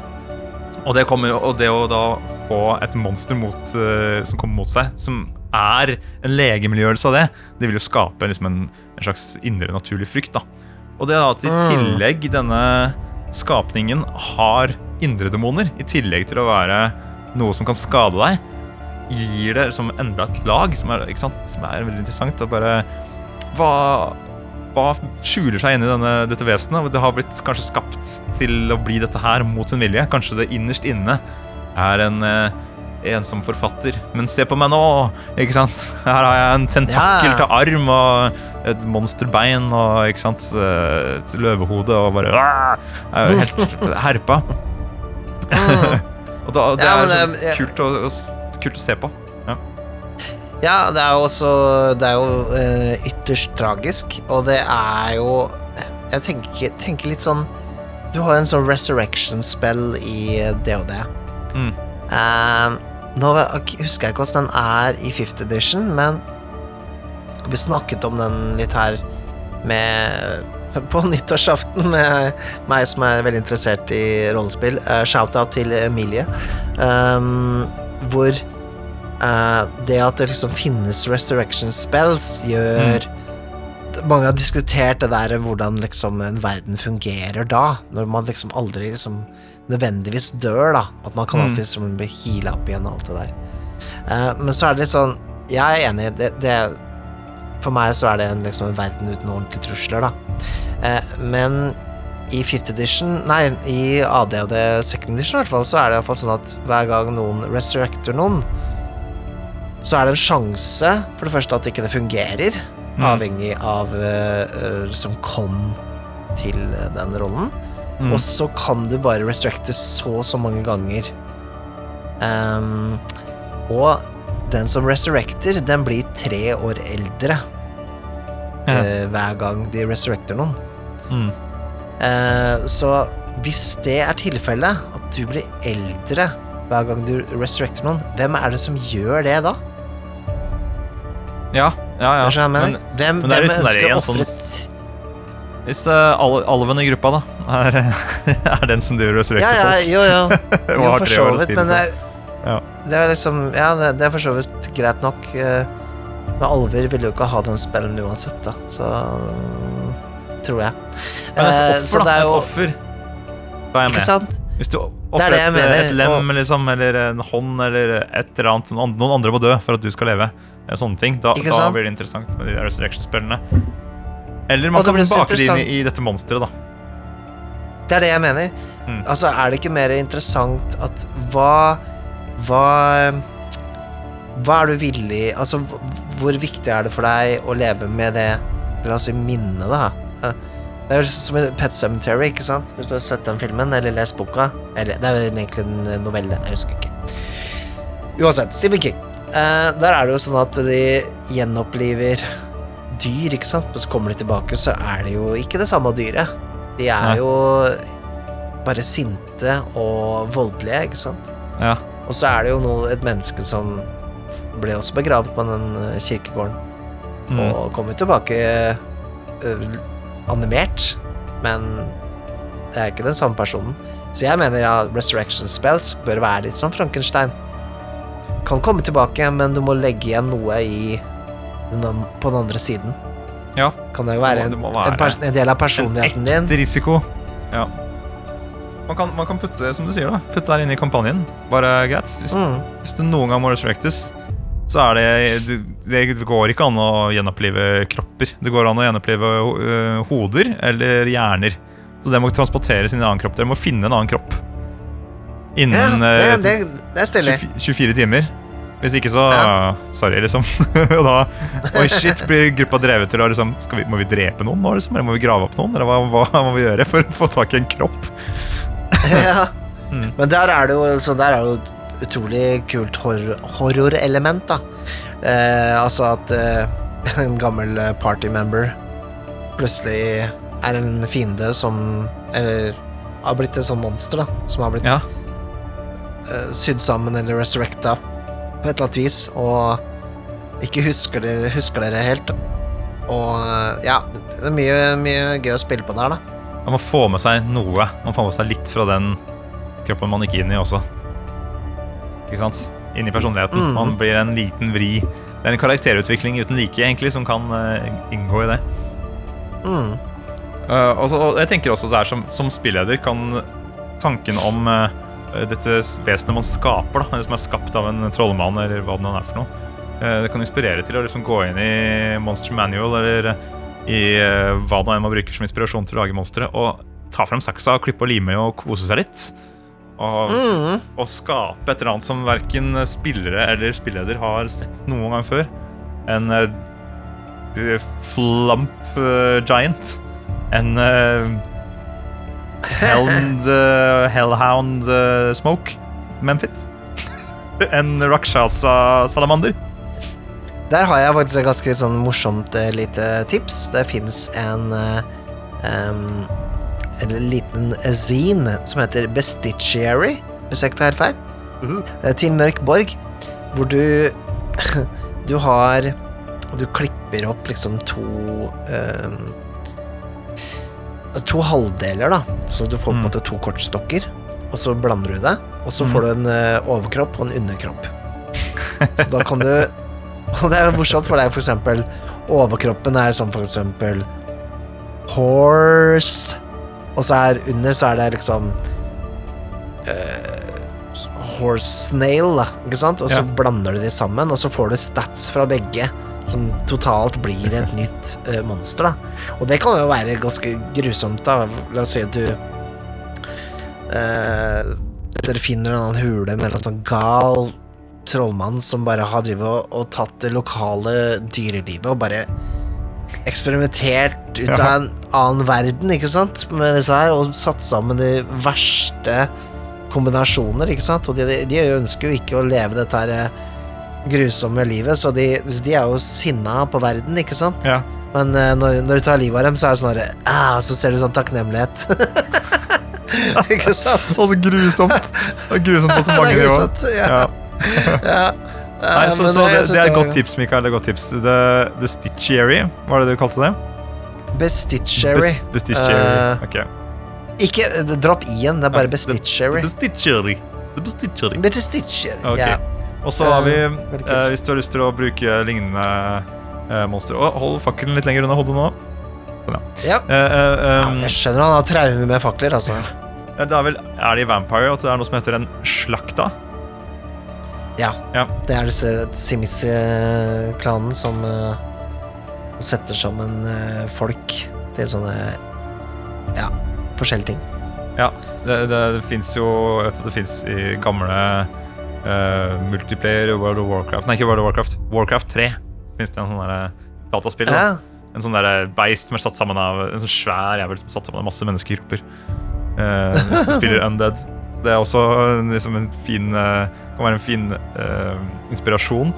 Speaker 3: Og det, kommer, og det å da få et monster mot, uh, som kommer mot seg, som er en legemiljøelse av det, det vil jo skape liksom en, en slags indre naturlig frykt. da. Og det at i
Speaker 1: Mm.
Speaker 3: tillegg denne skapningen har indre demoner, i tillegg til å være noe som kan skade deg, gir det som enda et lag, som er? Som er veldig interessant. Og bare hva, hva skjuler seg inni denne, dette vesenet? Det har blitt kanskje skapt til å bli dette her mot sin vilje. Kanskje det innerst inne er en eh, ensom forfatter. Men se på meg nå! ikke sant? Her har jeg en tentakel
Speaker 1: Ja.
Speaker 3: til arm og et monsterbein og ikke sant? eh, et løvehode og bare ah, Jeg er jo helt herpa. og da, det
Speaker 1: Ja,
Speaker 3: er
Speaker 1: men det- jeg-
Speaker 3: kult, å, å kult å se på.
Speaker 1: Ja, det er jo også Det er jo eh, ytterst tragisk, og det er jo Jeg tenker, tenker litt sånn Du har en sånn resurrection-spill i DOD.
Speaker 3: Mm.
Speaker 1: Eh, nå husker jeg ikke hvordan den er i 5th edition, men vi snakket om den litt her med på nyttårsaften med meg som er veldig interessert i rollespill. Uh, Shout-out til Emilie. Um, hvor eh, det at det liksom finnes resurrection spells, gjør Mange har diskutert det der hvordan liksom en verden fungerer da, når man liksom aldri liksom nødvendigvis dør, da. At man kan
Speaker 3: Mm.
Speaker 1: alltid liksom bli heala opp igjen og alt det der. Uh, men så er det litt sånn Jeg er enig. Det, det For meg så er det en, liksom en verden uten ordentlige trusler, da. Uh, men i 5th edition Nei, i ADHD second edition i hvert fall, så er det iallfall sånn at hver gang noen resurrecter noen, så er det en sjanse, for det første, at ikke det fungerer,
Speaker 3: Mm.
Speaker 1: avhengig av uh, som kom til eh, den rollen.
Speaker 3: Mm.
Speaker 1: Og så kan du bare restricte så og så mange ganger. Um, og den som resurrecter, den blir tre år eldre
Speaker 3: Ja.
Speaker 1: uh, hver gang de resurrecter noen.
Speaker 3: Mm.
Speaker 1: Uh, så hvis det er tilfellet, at du blir eldre hver gang du resurrecter noen, hvem er det som gjør det da?
Speaker 3: Ja, ja, ja.
Speaker 1: Du mener?
Speaker 3: Men
Speaker 1: hvem
Speaker 3: men det er
Speaker 1: hvem ønsker å
Speaker 3: en sånn-
Speaker 1: ofre
Speaker 3: hvis uh, al alven i gruppa, da, er, er den som driver og
Speaker 1: Ja, ja,
Speaker 3: folk
Speaker 1: jo, jo.
Speaker 3: og
Speaker 1: Jo, for så vidt, men
Speaker 3: det
Speaker 1: er,
Speaker 3: Ja.
Speaker 1: det er liksom Ja, det, det er for så vidt greit nok. Uh, Men alver vil jo ikke ha den spillen uansett, da, så um, Tror jeg.
Speaker 3: Men et
Speaker 1: Eh,
Speaker 3: offer,
Speaker 1: så det
Speaker 3: da.
Speaker 1: er
Speaker 3: Et offer. Da er jeg
Speaker 1: Ikke
Speaker 3: med.
Speaker 1: sant?
Speaker 3: Hvis du ofrer
Speaker 1: er
Speaker 3: et, et lem liksom, eller en hånd eller et eller annet noen andre må dø for at du skal leve. Sånne ting. Da, da blir det interessant med de resurrection-spillene. Eller man kan bake det inn i, i dette monsteret, da.
Speaker 1: Det er det jeg mener.
Speaker 3: Mm.
Speaker 1: Altså, er det ikke mer interessant at hva Hva Hva er du villig Altså, hvor viktig er det for deg å leve med det La oss si minnet, da? Det er jo som i Pet Cemetery, ikke sant? Hvis du har sett den filmen, eller lest boka. Eller det er jo egentlig en novelle, jeg husker ikke. Uansett, Stephen King. Eh, der er det jo sånn at de gjenoppliver dyr, ikke sant? Men så kommer de tilbake, så er det jo ikke det samme dyret. De er
Speaker 3: Nei.
Speaker 1: jo bare sinte og voldelige, ikke sant?
Speaker 3: Ja.
Speaker 1: Og så er det jo noe, et menneske som ble også begravet på den eh, kirkegården,
Speaker 3: Mm.
Speaker 1: og kommer tilbake uh, animert, men det er ikke den samme personen. Så jeg mener ja, resurrection spells bør være litt som Frankenstein. Kan komme tilbake, men du må legge igjen noe i den, på den andre siden.
Speaker 3: Ja.
Speaker 1: Kan det jo være
Speaker 3: Det
Speaker 1: en,
Speaker 3: må være
Speaker 1: en, pers- en del av personligheten din?
Speaker 3: En Ekte risiko. Ja. Man kan, man kan putte det som du sier da Putte det her inn i kampanjen. Bare greit. Hvis,
Speaker 1: Mm.
Speaker 3: hvis du noen gang må resurrectes, så er det Det går ikke an å gjenopplive kropper. Det går an å gjenopplive øh, hoder eller hjerner. Så det må transporteres inn i en annen kropp. Dere må finne en annen kropp
Speaker 1: Ja, det,
Speaker 3: øh,
Speaker 1: det, det stilig.
Speaker 3: 24 timer. Hvis ikke, så
Speaker 1: Ja.
Speaker 3: Sorry, liksom. Og da Oi, shit, blir gruppa drevet til å liksom vi, Må vi drepe noen nå, liksom? Eller må vi grave opp noen? Eller hva, hva må vi gjøre for å få tak i en kropp?
Speaker 1: ja.
Speaker 3: Mm.
Speaker 1: Men der er det jo så der er det jo utrolig kult horror- horrorelement, da. Eh, altså at eh, en gammel eh, partymember plutselig er en fiende som Eller har blitt et sånt monster, da. Som har blitt
Speaker 3: Ja.
Speaker 1: Eh, sydd sammen eller resurrecta på et eller annet vis, og ikke husker, det, husker dere helt. Og eh, ja, det er mye, mye gøy å spille på der, da.
Speaker 3: Man få med seg noe. Man får med seg litt fra den kroppen man gikk inn i også. Ikke sant? Inni personligheten.
Speaker 1: Mhm.
Speaker 3: Man blir en liten vri. Det er en karakterutvikling uten like, egentlig, som kan uh, inngå i det.
Speaker 1: Mm.
Speaker 3: Uh, og så- og jeg tenker også der som, som spilleder kan tanken om eh, dette vesenet man skaper, da, Det som er skapt av en trollmann, eller hva det nå er for noe, eh, det kan inspirere til å liksom gå inn i Monster Manual, eller i eh, hva det er man bruker som inspirasjon til å lage monstre, og ta frem saksa, klippe og lime og kose seg litt. Og,
Speaker 1: Mm.
Speaker 3: og skape et eller annet som verken spillere eller spilleder har sett noen gang før. En uh, flump uh, giant. En uh, helmed, eh, hellhound eh, smoke. Memphit. en rakshasa salamander.
Speaker 1: Der har jeg faktisk et ganske sånn morsomt eh, lite tips. Det fins en em, En liten zine som heter Bestitiary, hvis jeg ikke tar helt feil. mm. Til Mørk Borg, hvor du Du har Du klipper opp liksom to em, To halvdeler, da. Så du får på en
Speaker 3: Mm.
Speaker 1: måte to kortstokker, og så blander du det. Og så får du en eh, overkropp og en underkropp. Så da kan du Og det er morsomt, for er for eksempel Overkroppen er sånn for eksempel Horse Og så er under så er det liksom uh, Horse snail, da, ikke sant? Og så
Speaker 3: Ja.
Speaker 1: blander du de sammen, og så får du stats fra begge. Som totalt blir et nytt uh, monster, da. Og det kan jo være ganske grusomt, da. La oss si at du uh, Dere finner en annen hule med en sånn gal trollmann som bare har drivet og, og tatt det lokale dyrelivet og bare eksperimentert ut av
Speaker 3: Ja.
Speaker 1: en annen verden, ikke sant, med disse her, og satt sammen de verste kombinasjoner, ikke sant, og de, de ønsker jo ikke å leve dette her eh, grusomme livet, så de, de er jo sinna på verden, ikke sant,
Speaker 3: Ja.
Speaker 1: men uh, når, når du tar livet av dem, så er det sånn herre ah, så ser du sånn takknemlighet. ikke sant?
Speaker 3: Og så grusomt. Grusomt på så mange
Speaker 1: er
Speaker 3: nivåer.
Speaker 1: ja.
Speaker 3: Ja. Nei,
Speaker 1: Eh,
Speaker 3: så, så det, det er et godt tips, Mikael. Det er godt tips. The, the Stitchery, var det du kalte det?
Speaker 1: Bestitchery.
Speaker 3: Best- Bestitchery.
Speaker 1: Eh,
Speaker 3: ok.
Speaker 1: Ikke dropp i-en, det er bare Bestitchery.
Speaker 3: The Bestitchery. The Bestitchery.
Speaker 1: Bestitchery,
Speaker 3: Okay.
Speaker 1: ja.
Speaker 3: Og så har vi,
Speaker 1: Eh,
Speaker 3: hvis du har lyst til å bruke lignende eh, monster oh, hold fakkelen litt lenger unna hodet nå.
Speaker 1: ja.
Speaker 3: Eh, eh,
Speaker 1: Ja,
Speaker 3: um,
Speaker 1: Jeg skjønner han har traumer med fakler, altså.
Speaker 3: det er vel Er det i Vampire at det er noe som heter en slakta?
Speaker 1: Ja.
Speaker 3: Ja.
Speaker 1: Det er disse Simisi-klanen som uh, setter sammen uh, folk til sånne Ja, forskjellige ting.
Speaker 3: Det, det, det fins jo vet at det fins i gamle eh, multiplayer World of Warcraft Nei, ikke World of Warcraft. Warcraft 3 fins det en sånn derre dataspill.
Speaker 1: Ja.
Speaker 3: En sånn der beist som er satt sammen av En sånn svær jævel som er satt sammen av masse menneskegrupper. Uh, hvis du spiller Undead. Det er også liksom en fin eh, Kan være en fin uh, inspirasjon.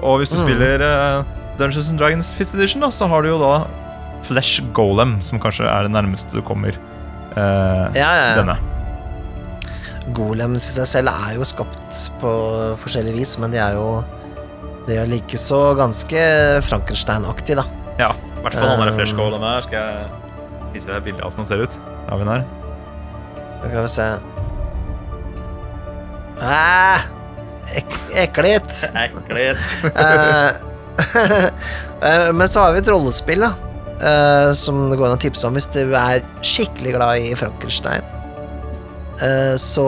Speaker 3: Og hvis du
Speaker 1: Mm.
Speaker 3: spiller eh, Dungeons and Dragons 5th Edition, da, så har du jo da Flesh Golem, som kanskje er det nærmeste du kommer eh,
Speaker 1: ja, ja.
Speaker 3: denne.
Speaker 1: Golems i seg selv er jo skapt på forskjellig vis, men de er jo De er likeså ganske Frankenstein-aktig, da.
Speaker 3: Ja, i hvert fall han der
Speaker 1: fresh
Speaker 3: Flesh Golem her. Skal jeg vise deg bilde av hvordan han ser ut? Har vi den her?
Speaker 1: Skal vi se Æh, ek Ekkelt!
Speaker 3: Ekkelt.
Speaker 1: Eh, eh, Men så har vi et rollespill, da. eh, som det går an å tipse om hvis du er skikkelig glad i Frankenstein. Eh, så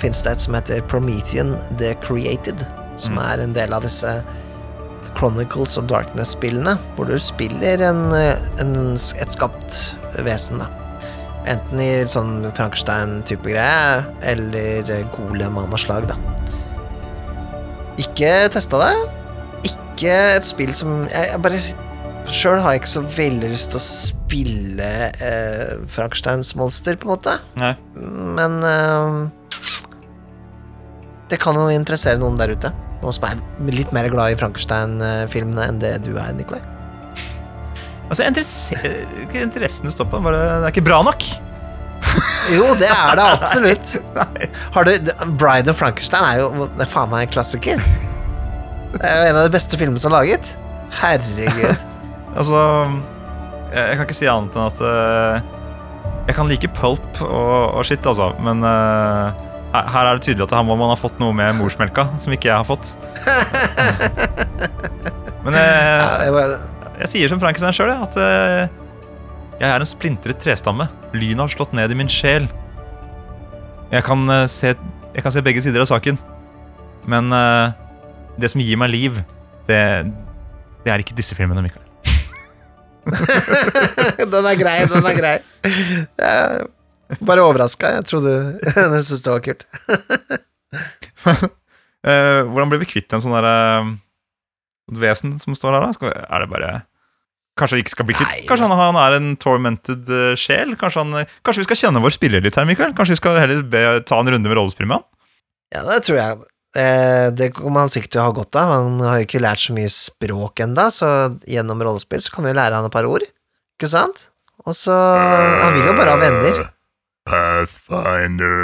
Speaker 1: fins det et som heter Promethean The Created, som
Speaker 3: Mm.
Speaker 1: er en del av disse Chronicles of Darkness-spillene, hvor du spiller en, eh, en, et skapt vesen, da. Enten i sånn Frankenstein-type greie, eller golem av noe slag, da. Ikke testa det. Ikke et spill som Jeg, jeg bare Sjøl har jeg ikke så veldig lyst til å spille eh, Frankensteins monster, på en måte.
Speaker 3: Nei.
Speaker 1: Men eh, det kan jo interessere noen der ute. Noen som er litt mer glad i Frankenstein-filmene enn det du er, Nikolai.
Speaker 3: Altså, interesse- interessen står på, det er ikke bra nok.
Speaker 1: Jo, det er det absolutt. Har du, Bride of Frankenstein er jo det er faen meg en klassiker. Det er jo en av de beste filmene som er laget. Herregud.
Speaker 3: Altså, jeg, kan ikke si annet enn at uh, Jeg kan like pulp og, og shit, altså, men uh, her, er det tydelig at her må man ha fått noe med morsmelka som ikke jeg har fått. Men jeg,
Speaker 1: jeg,
Speaker 3: jeg sier som Frankenstein sjøl, at eh, jeg er en splintret trestamme. Lynet har slått ned i min sjel. Jeg kan, eh, se, jeg kan se begge sider av saken. Men eh, det som gir meg liv, det, det er ikke disse filmene, Mikael.
Speaker 1: den er grei, den er grei. Jeg bare overraska. Jeg trodde Jeg syntes det var kult.
Speaker 3: Eh, hvordan blir vi kvitt en sånn derre et vesen som står her, da? Er det bare Kanskje vi ikke skal bli kvitt Kanskje han, han er en tormented eh, sjel? Kanskje, han, eh, kanskje vi skal kjenne vår spiller litt her, Mikael? Kanskje vi skal heller be, ta en runde med rollespill med han?
Speaker 1: Ja, det tror jeg. Eh, det kommer han sikkert til å ha godt av. Han har jo ikke lært så mye språk ennå, så gjennom rollespill så kan vi lære han et par ord. Ikke sant? Og så Han vil jo bare ha venner.
Speaker 3: Pathfinder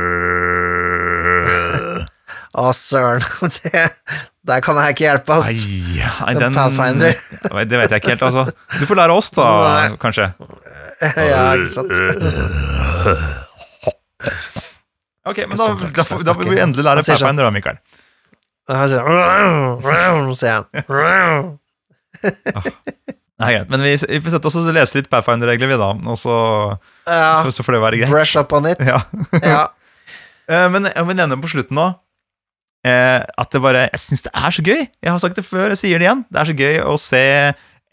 Speaker 1: Å, søren. Det, der kan jeg ikke hjelpe, ass.
Speaker 3: Nei, den
Speaker 1: Pathfinder.
Speaker 3: Det vet jeg ikke helt, altså. Du får lære oss, da,
Speaker 1: Nei.
Speaker 3: kanskje.
Speaker 1: ja, ikke sant.
Speaker 3: Ok, men da, da, da vil vi endelig lære
Speaker 1: sånn.
Speaker 3: Pathfinder, da, Mikael.
Speaker 1: Da sier han sier han.
Speaker 3: Nei, greit. Men vi, vi får sette oss og lese litt Pathfinder-regler, vi, da. Og så,
Speaker 1: Ja,
Speaker 3: så, så får det være greit.
Speaker 1: brush up on it.
Speaker 3: Ja.
Speaker 1: Ja.
Speaker 3: Eh, Men jeg vil nevne på slutten nå eh, at det bare Jeg syns det er så gøy. Jeg har sagt det før, jeg sier det igjen. Det er så gøy å se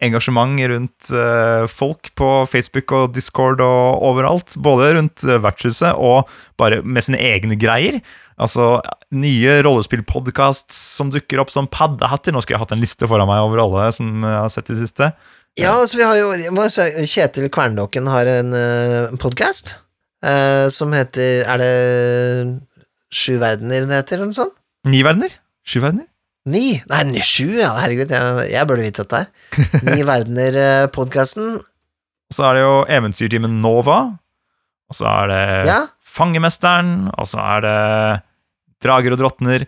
Speaker 3: engasjement rundt eh, folk på Facebook og Discord og overalt. Både rundt eh, vertshuset og bare med sine egne greier. Altså nye rollespillpodkasts som dukker opp som paddehatter. Nå skulle jeg hatt en liste foran meg over alle som jeg har sett i det siste.
Speaker 1: Ja, altså vi har jo Kjetil Kverndokken har en uh, podkast som heter Er det Sju verdener det heter, eller noe sånt?
Speaker 3: Ni verdener? Sju verdener?
Speaker 1: Ni? Nei, sju, ja. Herregud, jeg, jeg burde vite dette her. Ni verdener-podkasten.
Speaker 3: Og så er det jo Eventyrtimen Nova. Og så er det
Speaker 1: Ja.
Speaker 3: Fangemesteren, og så er det Drager og drottner,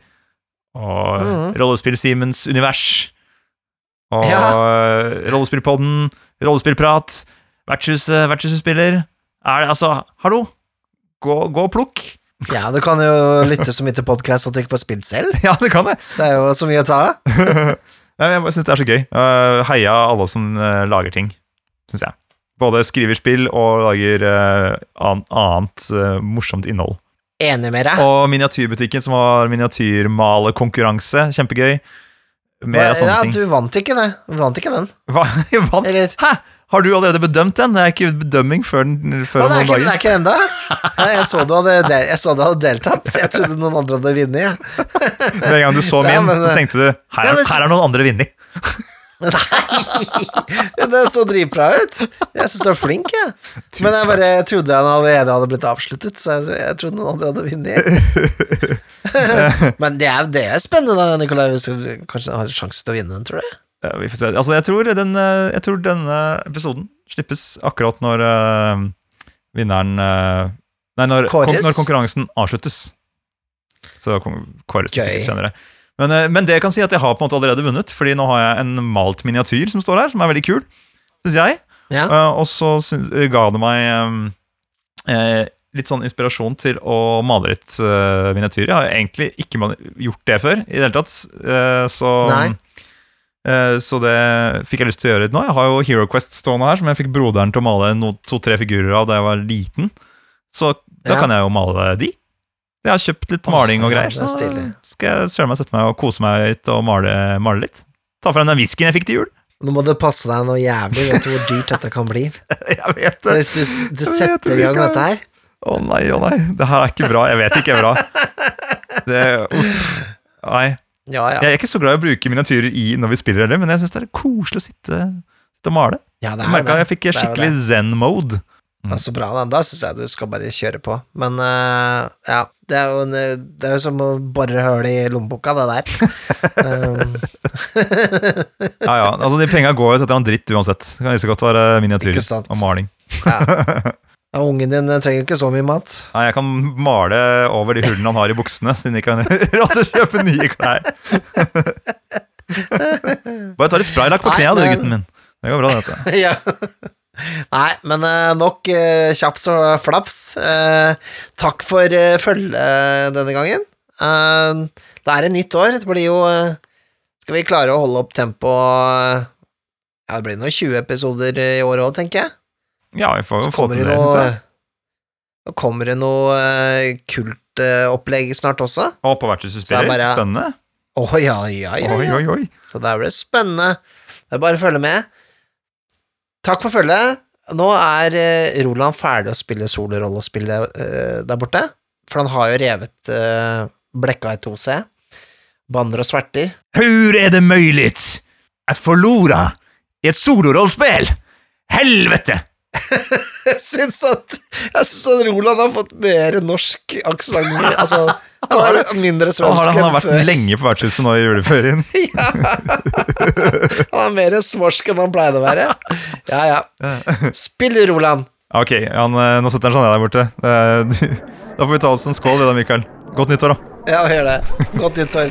Speaker 3: og
Speaker 1: Mhm.
Speaker 3: Rollespill-Simens univers, og
Speaker 1: Ja.
Speaker 3: Rollespillpodden, Rollespillprat, Vertshuset, Vertshuset spiller. Er det, altså, hallo? Gå, gå og plukk.
Speaker 1: Ja, du kan jo lytte så mye til podkast at du ikke får spilt selv.
Speaker 3: Ja, det kan jeg.
Speaker 1: Det er jo så mye å ta av.
Speaker 3: Jeg syns det er så gøy. Uh, heia alle som eh, lager ting, syns jeg. Både skriver spill og lager eh, annet eh, morsomt innhold.
Speaker 1: Enig med deg.
Speaker 3: Og miniatyrbutikken som har miniatyrmalekonkurranse. Kjempegøy. Med sånne
Speaker 1: ja,
Speaker 3: ting.
Speaker 1: du vant ikke det. Du vant ikke den.
Speaker 3: Hva? Jeg vant.
Speaker 1: Eller
Speaker 3: Hæ? Har du allerede bedømt den? Det er ikke bedømming før, den- før
Speaker 1: Å,
Speaker 3: noen
Speaker 1: ikke, det er ikke ennå. Jeg så du hadde, hadde deltatt. Jeg trodde noen andre hadde vunnet.
Speaker 3: Med en gang du så min, så tenkte du her er, her er noen andre vunnet.
Speaker 1: Nei, det så dritbra ut. Jeg syns du er flink, jeg. Men jeg bare jeg trodde han allerede hadde blitt avsluttet, så jeg, jeg trodde noen andre hadde vunnet. Men det er, det er spennende, da, Nikolai. Hvis du kanskje har sjanse til å vinne den, tror du?
Speaker 3: Vi får se. Altså, jeg tror, den, eh, jeg tror denne episoden slippes akkurat når uh, vinneren uh, Nei, når, kon når konkurransen avsluttes. Så kåres sikkert senere. Men, uh, men det jeg kan si at jeg har på en måte allerede vunnet, Fordi nå har jeg en malt miniatyr som står her, som er veldig kul, syns jeg.
Speaker 1: Ja.
Speaker 3: Og så syns- ga det meg um, litt sånn inspirasjon til å male litt miniatyrer. Jeg har egentlig ikke gjort det før i det hele tatt. så
Speaker 1: Nei.
Speaker 3: Eh, så det fikk jeg lyst til å gjøre litt nå. Jeg har jo Hero Quest stående her, som jeg fikk broderen til å male no, to-tre figurer av da jeg var liten. Så da
Speaker 1: Ja.
Speaker 3: kan jeg jo male de. Jeg har kjøpt litt maling og greier,
Speaker 1: er
Speaker 3: så skal jeg meg sette meg og kose meg litt og male, male litt. Ta frem den whiskyen jeg fikk til jul.
Speaker 1: Nå må du passe deg noe jævlig. Vet du hvor dyrt dette kan bli?
Speaker 3: Jeg vet det.
Speaker 1: Hvis du, du setter i gang med dette her
Speaker 3: Å nei, å nei. Det her er ikke bra. Jeg vet ikke er bra. Det, uff. Nei.
Speaker 1: Ja, ja.
Speaker 3: Jeg er ikke så glad i å bruke miniatyrer i når vi spiller heller, men jeg syns det er koselig å sitte, sitte og male.
Speaker 1: ja det er jeg
Speaker 3: merka jeg fikk skikkelig zen-mode.
Speaker 1: Er så bra, da. Da syns jeg du skal bare kjøre på. Men uh, ja, det er jo, en, eh, det er jo som å bore høl i lommeboka, det der. um,
Speaker 3: Ja, ja. Altså, de penga går jo til et eller annet dritt uansett. Det kan like godt være miniatyrer og maling.
Speaker 1: ja, ungen din eh, trenger ikke så mye mat.
Speaker 3: Nei, jeg kan male over de hullene han har i buksene, siden de kan kjøpe nye klær. Bare ta litt spraylakk på knærne, du,
Speaker 1: men-
Speaker 3: gutten min. Det går bra, dette.
Speaker 1: ja. Nei, men eh, nok uh, tjafs og flaps. Eh, takk for uh, følget denne gangen. Eh, det er et nytt år. Det blir jo eh, Skal vi klare å holde opp tempoet Ja, det blir noen 20 episoder i år òg, tenker jeg.
Speaker 3: Ja, vi får jo få til
Speaker 1: det
Speaker 3: syns jeg.
Speaker 1: Nå kommer det noe uh, kultopplegg snart også.
Speaker 3: Og på vertshuset
Speaker 1: er
Speaker 3: spiller.
Speaker 1: bare-
Speaker 3: Spennende.
Speaker 1: Å ja, ja, ja.
Speaker 3: Oi,
Speaker 1: ja.
Speaker 3: oi, oi.
Speaker 1: Så der blir det spennende. Det er bare å følge med. Takk for følget. Nå er eh, Roland ferdig å spille solorollespillet uh, der borte, for han har jo revet uh, blekka i 2C. Banner og sverter.
Speaker 2: Hur er det mulig at forlora i et solorollspill? Helvete!
Speaker 1: Syns at, jeg syns at Roland har fått mer norsk aksent. Altså, han er mindre
Speaker 3: svensk
Speaker 1: svensk
Speaker 3: før. han har vært
Speaker 1: før.
Speaker 3: lenge på vertshuset nå i juleferien. ja.
Speaker 1: Han er mer svorsk enn han pleide å være. Ja, ja. Spill, Roland.
Speaker 3: Ok, han, eh, nå setter han seg ned der borte. Da får vi ta oss en skål, vi da, Mikael. Godt nyttår, da.
Speaker 1: Ja, gjør det. Godt nyttår.